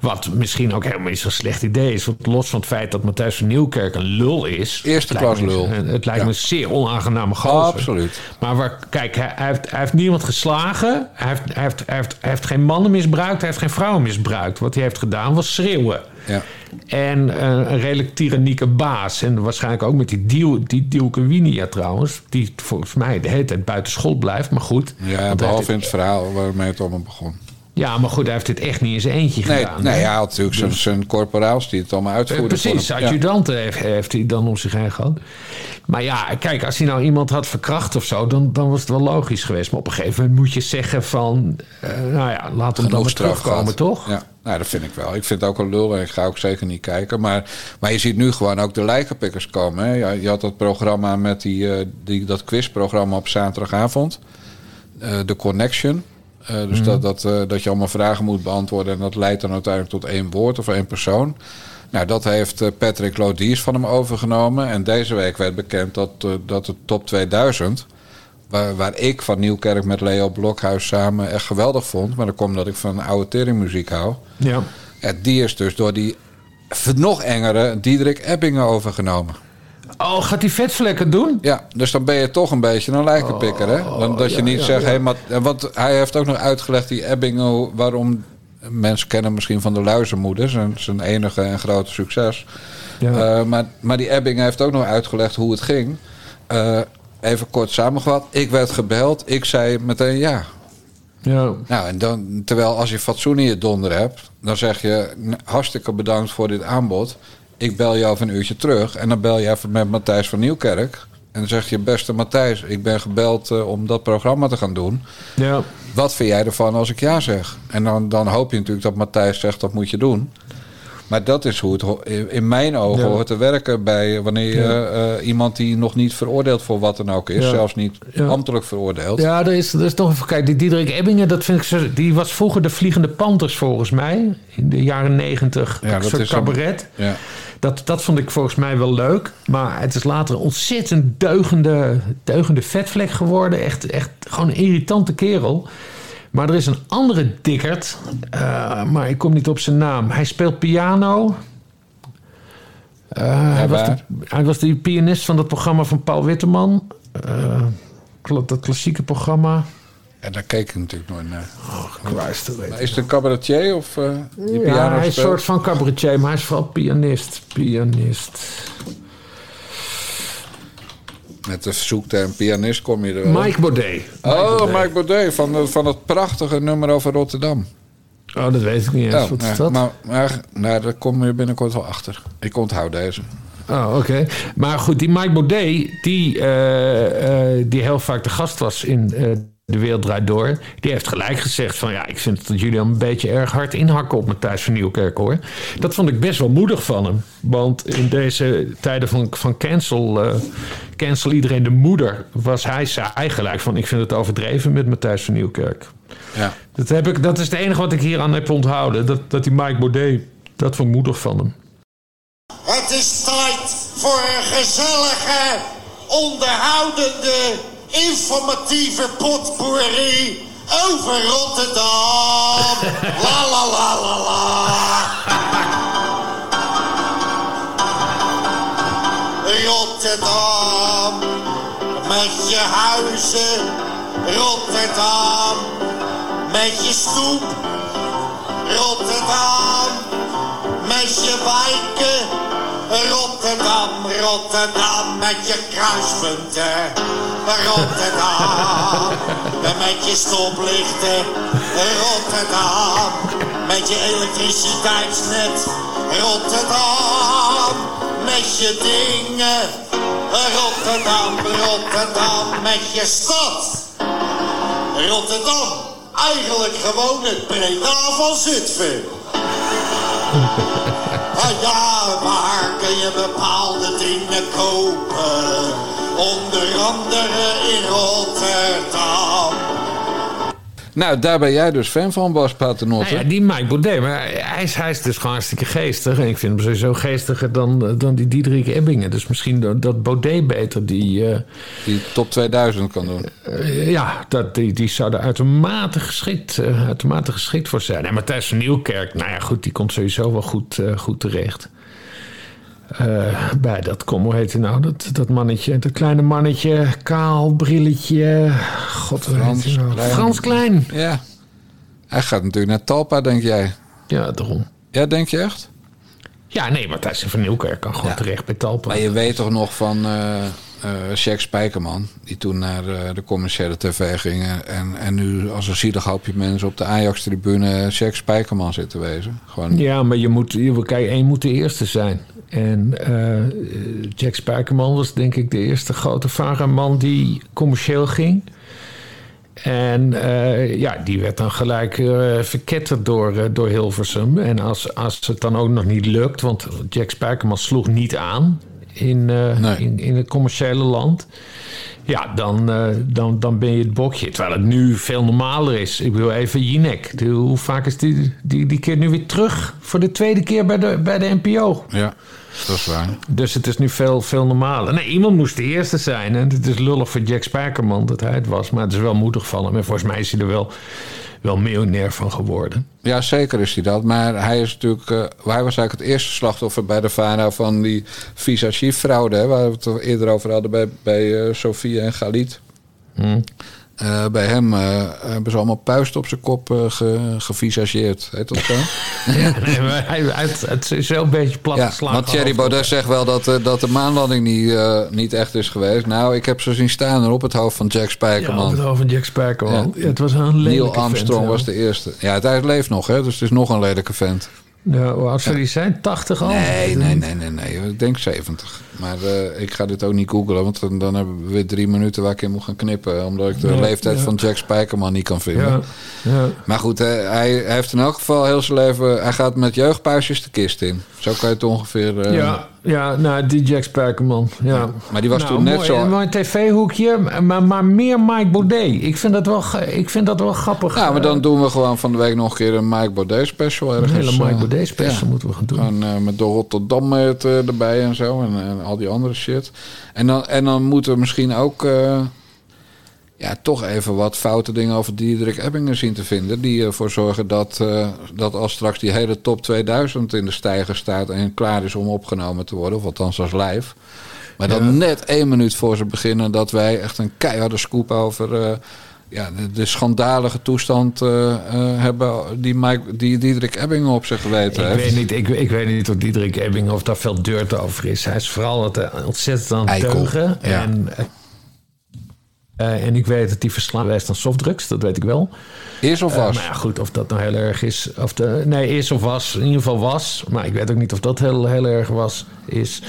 Wat misschien ook helemaal niet zo'n slecht idee is. Want los van het feit dat Matthijs van Nieuwkerk een lul is... Eerste klas me- lul. Het lijkt Ja. me een zeer onaangename gozer. Absoluut. Maar waar, kijk, hij, hij heeft, hij heeft niemand geslagen. Hij heeft, hij, heeft, hij, heeft, hij heeft geen mannen misbruikt. Hij heeft geen vrouwen misbruikt. Wat hij heeft gedaan was schreeuwen. Ja. En eh, een redelijk tyrannieke baas. En waarschijnlijk ook met die, deal, die Dielke trouwens. Die volgens mij de hele tijd buiten school blijft. Maar goed. Ja, behalve in het verhaal waarmee het allemaal begon. Ja, maar goed, hij heeft dit echt niet in zijn eentje Nee, gedaan. nee hè? hij had natuurlijk zijn, zijn corporaals die het allemaal Eh, uitvoerden. Precies. Ja. adjudanten heeft, heeft hij dan om zich heen gehad. Maar ja, kijk, als hij nou iemand had verkracht of zo, dan, dan was het wel logisch geweest. Maar op een gegeven moment moet je zeggen van, eh, nou ja, laat hem dan straf terugkomen, gehad. toch? Ja, nou, dat vind ik wel. Ik vind het ook een lul en ik ga ook zeker niet kijken. Maar, maar je ziet nu gewoon ook de lijkenpikkers komen. Hè? Je, je had dat programma met die, eh, die, dat quizprogramma op zaterdagavond. The Connection. Eh, dus dat, dat, eh, dat je allemaal vragen moet beantwoorden. En dat leidt dan uiteindelijk tot één woord of één persoon. Nou, dat heeft eh, Patrick Lodiers van hem overgenomen. En deze week werd bekend dat, dat de top 2000... Waar, waar ik van Nieuwkerk met Leo Blokhuis samen echt geweldig vond. Maar dat komt omdat ik van oude teringmuziek hou. Ja. Ja, die is dus door die nog engere Diederik Ebbingen overgenomen. Oh, gaat hij vetvlekken doen? Ja, dus dan ben je toch een beetje een lijkenpikker, hè? Dan, dat je ja, niet ja, zegt, ja. hé, maar... Want hij heeft ook nog uitgelegd, die Ebbingen, waarom... Mensen kennen misschien van de Luizenmoeder, zijn, zijn enige en grote succes. Ja. Eh, maar, maar die Ebbingen heeft ook nog uitgelegd hoe het ging. Eh, even kort samengevat, ik werd gebeld, ik zei meteen ja. Ja. Nou, en dan, terwijl als je fatsoen in je donder hebt, dan zeg je "N- hartstikke bedankt voor dit aanbod. Ik bel je over een uurtje terug. En dan bel je even met Matthijs van Nieuwkerk. En dan zeg je, beste Matthijs, ik ben gebeld eh, om dat programma te gaan doen. Ja. Wat vind jij ervan als ik ja zeg? En dan, dan hoop je natuurlijk dat Matthijs zegt, dat moet je doen. Maar dat is hoe het in mijn ogen Ja. hoort te werken bij wanneer je Ja. eh, iemand die nog niet veroordeeld voor wat dan ook is, Ja. zelfs niet ambtelijk veroordeeld. Ja, er is, er is nog even kijken. Die Diederik Ebbingen, dat vind ik zo, die was vroeger de Vliegende Panthers volgens mij. In de jaren negentig. Ja, een dat soort is een- cabaret. Ja. Dat, dat vond ik volgens mij wel leuk. Maar het is later een ontzettend deugende, deugende vetvlek geworden. Echt, echt gewoon een irritante kerel. Maar er is een andere dikkerd. eh, maar ik kom niet op zijn naam. Hij speelt piano. Eh, hij, was de, hij was pianist van dat programma van Paul Witteman. Eh, dat klassieke programma. En daar keek ik natuurlijk nooit naar. Oh, Christ, Maar is het een cabaretier of eh die Ja, hij is een soort van cabaretier, maar hij is vooral pianist. Pianist. Met de zoekterm pianist kom je er wel. Mike Baudet. oh, Mike Baudet van, de- van het prachtige nummer over Rotterdam. Oh, dat weet ik niet eens. Oh, Wat is dat? Maar, maar nou, daar kom je binnenkort wel achter. Ik onthoud deze. Oh, oké. Maar goed, die Mike Baudet, die, eh, eh, die heel vaak de gast was in eh, De Wereld Draait Door... die heeft gelijk gezegd van... ja, ik vind dat jullie al een beetje erg hard inhakken op Matthijs van Nieuwkerk, hoor. Dat vond ik best wel moedig van hem. Want in deze tijden van, van cancel... eh, cancel iedereen de moeder... was hij zei gelijk van... ik vind het overdreven met Matthijs van Nieuwkerk. Ja. Dat, heb ik, dat is het enige wat ik hier aan heb onthouden. Dat, dat die Mike Baudet... dat vond ik moedig van hem. Het is tijd voor een gezellige, onderhoudende, informatieve potpourri over Rotterdam. La la la la la. Rotterdam, met je huizen. Rotterdam, met je stoep. Rotterdam, met je wijken. Rotterdam, Rotterdam, met je kruispunten. Rotterdam, met je stoplichten. Rotterdam, met je elektriciteitsnet. Rotterdam, met je dingen. Rotterdam, Rotterdam, met je stad. Rotterdam, eigenlijk gewoon het Breda van Zutphen. Ah ja, waar kun je bepaalde dingen kopen? Onder andere in Rotterdam. Nou, daar ben jij dus fan van, Bas Paternotte. Nou ja, die Mike Baudet, maar hij is, hij is dus gewoon hartstikke geestig. En ik vind hem sowieso geestiger dan, dan die Diederik Ebbingen. Dus misschien dat, dat Baudet beter die... eh, Die top 2000 kan doen. eh, ja, dat, die, die zou er uitermate geschikt, eh, uitermate geschikt voor zijn. En Matthijs van Nieuwkerk, nou ja, goed, die komt sowieso wel goed, eh, goed terecht. Eh, bij dat, kom, hoe heet hij nou? Dat, dat mannetje, dat kleine mannetje, kaal, brilletje. God, hoe Frans heet hij nou? Klein. Frans Klein. Ja. Hij gaat natuurlijk naar Talpa, denk jij. Ja, daarom. Ja, denk je echt? Ja, nee, Matthijs van Nieuwkerk kan gewoon terecht bij Talpa. Maar je weet toch nog van eh Jack Spijkerman... die toen naar eh, de commerciële tv gingen... En, en nu als een zielig hoopje mensen op de Ajax-tribune... Jack Spijkerman zit te wezen. Gewoon, Ja, maar je moet, je, moet de eerste zijn. En eh, Jack Spijkerman was denk ik de eerste grote varaman die commercieel ging. En eh, ja, die werd dan gelijk eh, verketterd door, eh, door Hilversum. En als, als het dan ook nog niet lukt, want Jack Spijkerman sloeg niet aan in, eh, Nee. in, in het commerciële land. Ja, dan, eh, dan, dan ben je het bokje. Terwijl het nu veel normaler is. Ik bedoel even Jinek. De- Hoe vaak is die, die, die keer nu weer terug voor de tweede keer bij de, bij de NPO? ja, dat is waar. Dus het is nu veel, veel normaler. Nee, iemand moest de eerste zijn. En het is lullig voor Jack Spijkerman dat hij het was. Maar het is wel moedig van hem. En volgens mij is hij er wel, wel miljonair van geworden. Ja, zeker is hij dat. Maar hij is natuurlijk. eh, hij was eigenlijk het eerste slachtoffer bij de VARA van die visagiefraude. Waar we het eerder over hadden bij, bij Sofie en Galit. Hm. Eh, bij hem eh, hebben ze allemaal puist op zijn kop eh, ge, gevisageerd. Heet dat zo? Ja, nee, hij, het is wel een beetje plat ja, geslagen. want Thierry Baudet zegt wel dat, dat de maanlanding niet, niet echt is geweest. Nou, ik heb ze zien staan op het hoofd van Jack Ja, Spijkerman. op het hoofd van Jack Spijkerman. Ja. Ja, het was een lelijke Neil Armstrong vent, was ja. de eerste. Ja, hij leeft nog, hè, dus het is nog een lelijke vent. Ja, hoe oud zou die zijn? 80 al? Nee, nee, nee, nee, nee. Ik denk 70. Maar eh, ik ga dit ook niet googlen, want dan, dan hebben we weer drie minuten waar ik in moet gaan knippen. Omdat ik de Ja, leeftijd ja. van Jack Spijkerman niet kan vinden. Ja, ja. Maar goed, hè, hij, hij heeft in elk geval heel zijn leven... Hij gaat met jeugdpuisjes de kist in. Zo kan je het ongeveer... eh, Ja, ja, nou, die Jack Spijkerman. Ja. Maar die was Nou, toen net mooi, zo... Een mooi tv-hoekje, maar, maar meer Mike Baudet. Ik vind dat wel, ik vind dat wel grappig. Ja, maar dan doen we gewoon van de week nog een keer een Mike Baudet special ergens. Een hele Mike eh, Baudet special moeten we gaan doen. Gewoon eh, met de Rotterdam eh, erbij en zo. En, en al die andere shit. En dan, en dan moeten we misschien ook... eh, ja, toch even wat foute dingen over Diederik Ebbingen zien te vinden. Die ervoor zorgen dat, eh, dat als straks die hele top 2000 in de stijger staat... en klaar is om opgenomen te worden, of althans als live... Maar dan Ja. net één minuut voor ze beginnen... dat wij echt een keiharde scoop over... ja, de, de schandalige toestand eh, eh, hebben die, Mike, die Diederik Ebbingen op zich geweten Ik heeft. weet, niet, ik, ik weet niet of Diederik Ebbing of daar veel dirt over is. Hij is vooral het, eh, ontzettend aan het Eikel, teugen. ja. En, en ik weet dat hij verslaafd is aan softdrugs, dat weet ik wel. Is of was? maar ja, goed, of dat nou heel erg is. Of de, nee, is of was. In ieder geval was. Maar ik weet ook niet of dat heel, heel erg was. Is.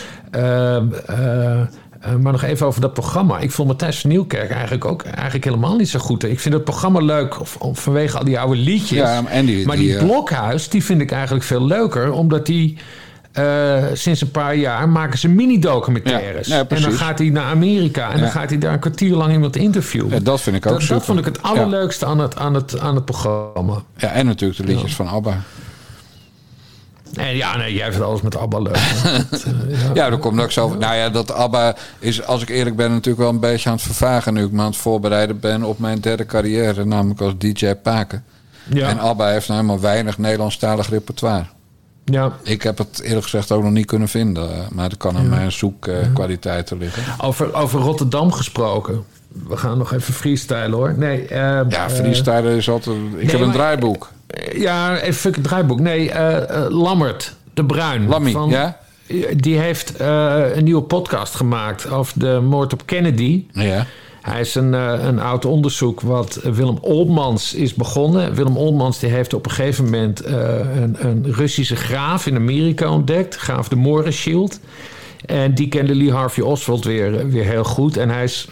Eh, maar nog even over dat programma. Ik vond Matthijs van Nieuwkerk eigenlijk ook eigenlijk helemaal niet zo goed. Ik vind het programma leuk of, of vanwege al die oude liedjes. Ja, en die- maar die, die, eh, Blokhuis, die vind ik eigenlijk veel leuker. Omdat die... eh, sinds een paar jaar maken ze mini-documentaires. Ja, ja, en dan gaat hij naar Amerika. En Ja. dan gaat hij daar een kwartier lang iemand interviewen. Dat vind ik ook dat, super. dat vond ik het allerleukste aan, het, aan, het, aan het programma. Ja, en natuurlijk de liedjes van ABBA. Ja, nee, jij vindt alles met ABBA leuk. eh, ja. Ja, daar komt ook zo. Nou ja, dat ABBA is, als ik eerlijk ben, natuurlijk wel een beetje aan het vervagen nu ik me aan het voorbereiden ben op mijn derde carrière, namelijk als DJ Paken. Ja. En ABBA heeft nou helemaal weinig Nederlandstalig repertoire. ja. Ik heb het eerlijk gezegd ook nog niet kunnen vinden, eh, maar dat kan aan mijn zoekkwaliteiten liggen. Over, over Rotterdam gesproken. We gaan nog even freestylen hoor. Nee, eh, Ja, freestyle is altijd. Ik heb een draaiboek. Eh, ja, even fuck het draaiboek. Nee, eh, eh, Lammert de Bruin. Lammy, van, ja? die heeft eh, een nieuwe podcast gemaakt over de moord op Kennedy. Ja. Hij is een, eh, een oud onderzoek wat Willem Oldmans is begonnen. Willem Oldmans die heeft op een gegeven moment eh, een, een Russische graaf in Amerika ontdekt. Graaf de Morenschild. En die kende Lee Harvey Oswald weer, weer heel goed. En hij is,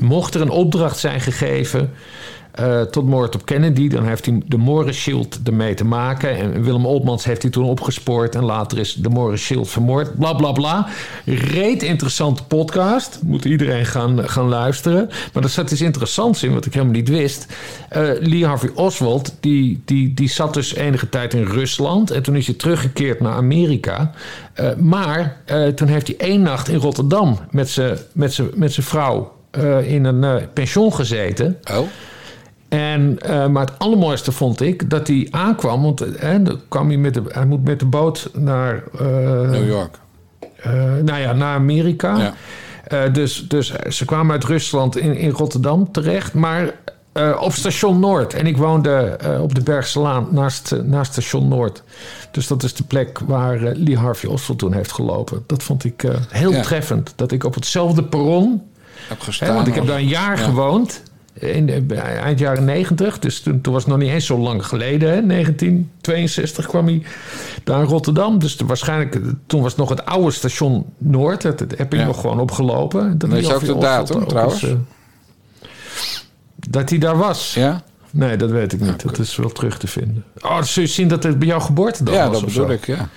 mocht er een opdracht zijn gegeven eh, tot moord op Kennedy... dan heeft hij de Morenschild ermee te maken. En Willem Oldmans heeft hij toen opgespoord... en later is de Morenschild vermoord. Bla, bla, bla. Reet interessante podcast. Moet iedereen gaan, gaan luisteren. Maar er zat iets interessants in, wat ik helemaal niet wist. Eh, Lee Harvey Oswald, die, die, die zat dus enige tijd in Rusland... en toen is hij teruggekeerd naar Amerika... Eh, maar toen heeft hij één nacht in Rotterdam met zijn vrouw in een pension gezeten. Oh. En, eh, maar het allermooiste vond ik dat hij aankwam. Want eh, dan kwam hij, met de, hij moet met de boot naar, eh, New York. eh, nou ja, naar Amerika. Ja. Eh, dus, dus ze kwamen uit Rusland in, in Rotterdam terecht. Maar eh, op station Noord. En ik woonde eh, op de Bergse Laan naast, eh, naast station Noord. Dus dat is de plek waar eh, Lee Harvey Oswald toen heeft gelopen. Dat vond ik eh, heel Ja. treffend. Dat ik op hetzelfde perron... Heb gestaan. Hè, want ik heb daar een jaar Ja. gewoond. In de, eind jaren 90. Dus toen, toen was het nog niet eens zo lang geleden. Hè? 1962 kwam hij daar in Rotterdam. Dus waarschijnlijk, toen was het nog het oude station Noord. Dat, dat heb ik Ja. nog gewoon opgelopen. Dat Weet je hij ook de datum, trouwens? eh, dat hij daar was? Ja? Nee, dat weet ik niet. Dat is wel terug te vinden. Oh, zul je zien dat het bij jouw geboortedag Ja, was dat of bedoel zo? ik, ja.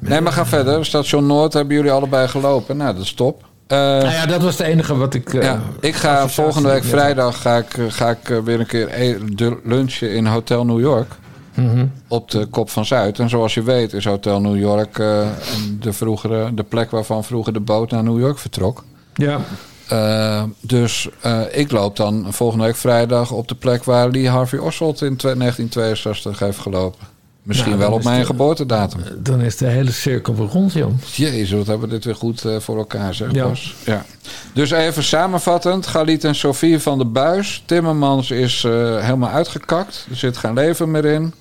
Nee, maar ga verder. Station Noord hebben jullie allebei gelopen. Nou, dat is top. Eh, Nou ja, dat was het enige wat ik... eh, ja, ik ga volgende week vrijdag ga ik, eh, ga ik weer een keer e- lunchen in Hotel New York. Mhm. Op de Kop van Zuid. En zoals je weet is Hotel New York de, vroegere, de plek waarvan vroeger de boot naar New York vertrok. Ja, dus ik loop dan volgende week vrijdag op de plek waar Lee Harvey Oswald in twe- 1962 heeft gelopen. Misschien Nou, wel op mijn de- geboortedatum. dan is de hele cirkel rond, Jan. Jezus, wat hebben we dit weer goed eh, voor elkaar, zeg Ja. Bas. Ja. Dus even samenvattend. Galit en Sofie van de Buis. Timmermans is eh, helemaal uitgekakt. Er zit geen leven meer in.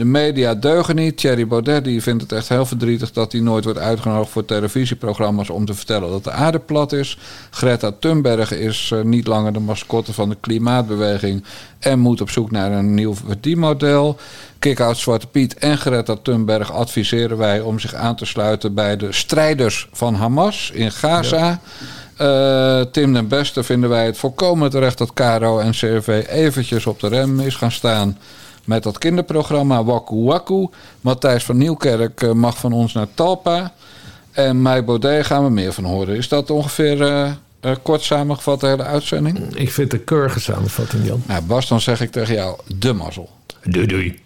De media deugen niet. Thierry Baudet die vindt het echt heel verdrietig... dat hij nooit wordt uitgenodigd voor televisieprogramma's... om te vertellen dat de aarde plat is. Greta Thunberg is eh, niet langer de mascotte van de klimaatbeweging... en moet op zoek naar een nieuw verdienmodel. Kick-out Zwarte Piet en Greta Thunberg adviseren wij... om zich aan te sluiten bij de strijders van Hamas in Gaza... Eh, Tim den Beste vinden wij het volkomen terecht dat Caro en CRV eventjes op de rem is gaan staan met dat kinderprogramma Waku Waku. Matthijs van Nieuwkerk eh, mag van ons naar Talpa. En Mike Baudet gaan we meer van horen. Is dat ongeveer eh, eh, kort samengevat de hele uitzending? Ik vind het een keurige samenvatting, Jan. Nou Bas, dan zeg ik tegen jou de mazzel. Doei doei.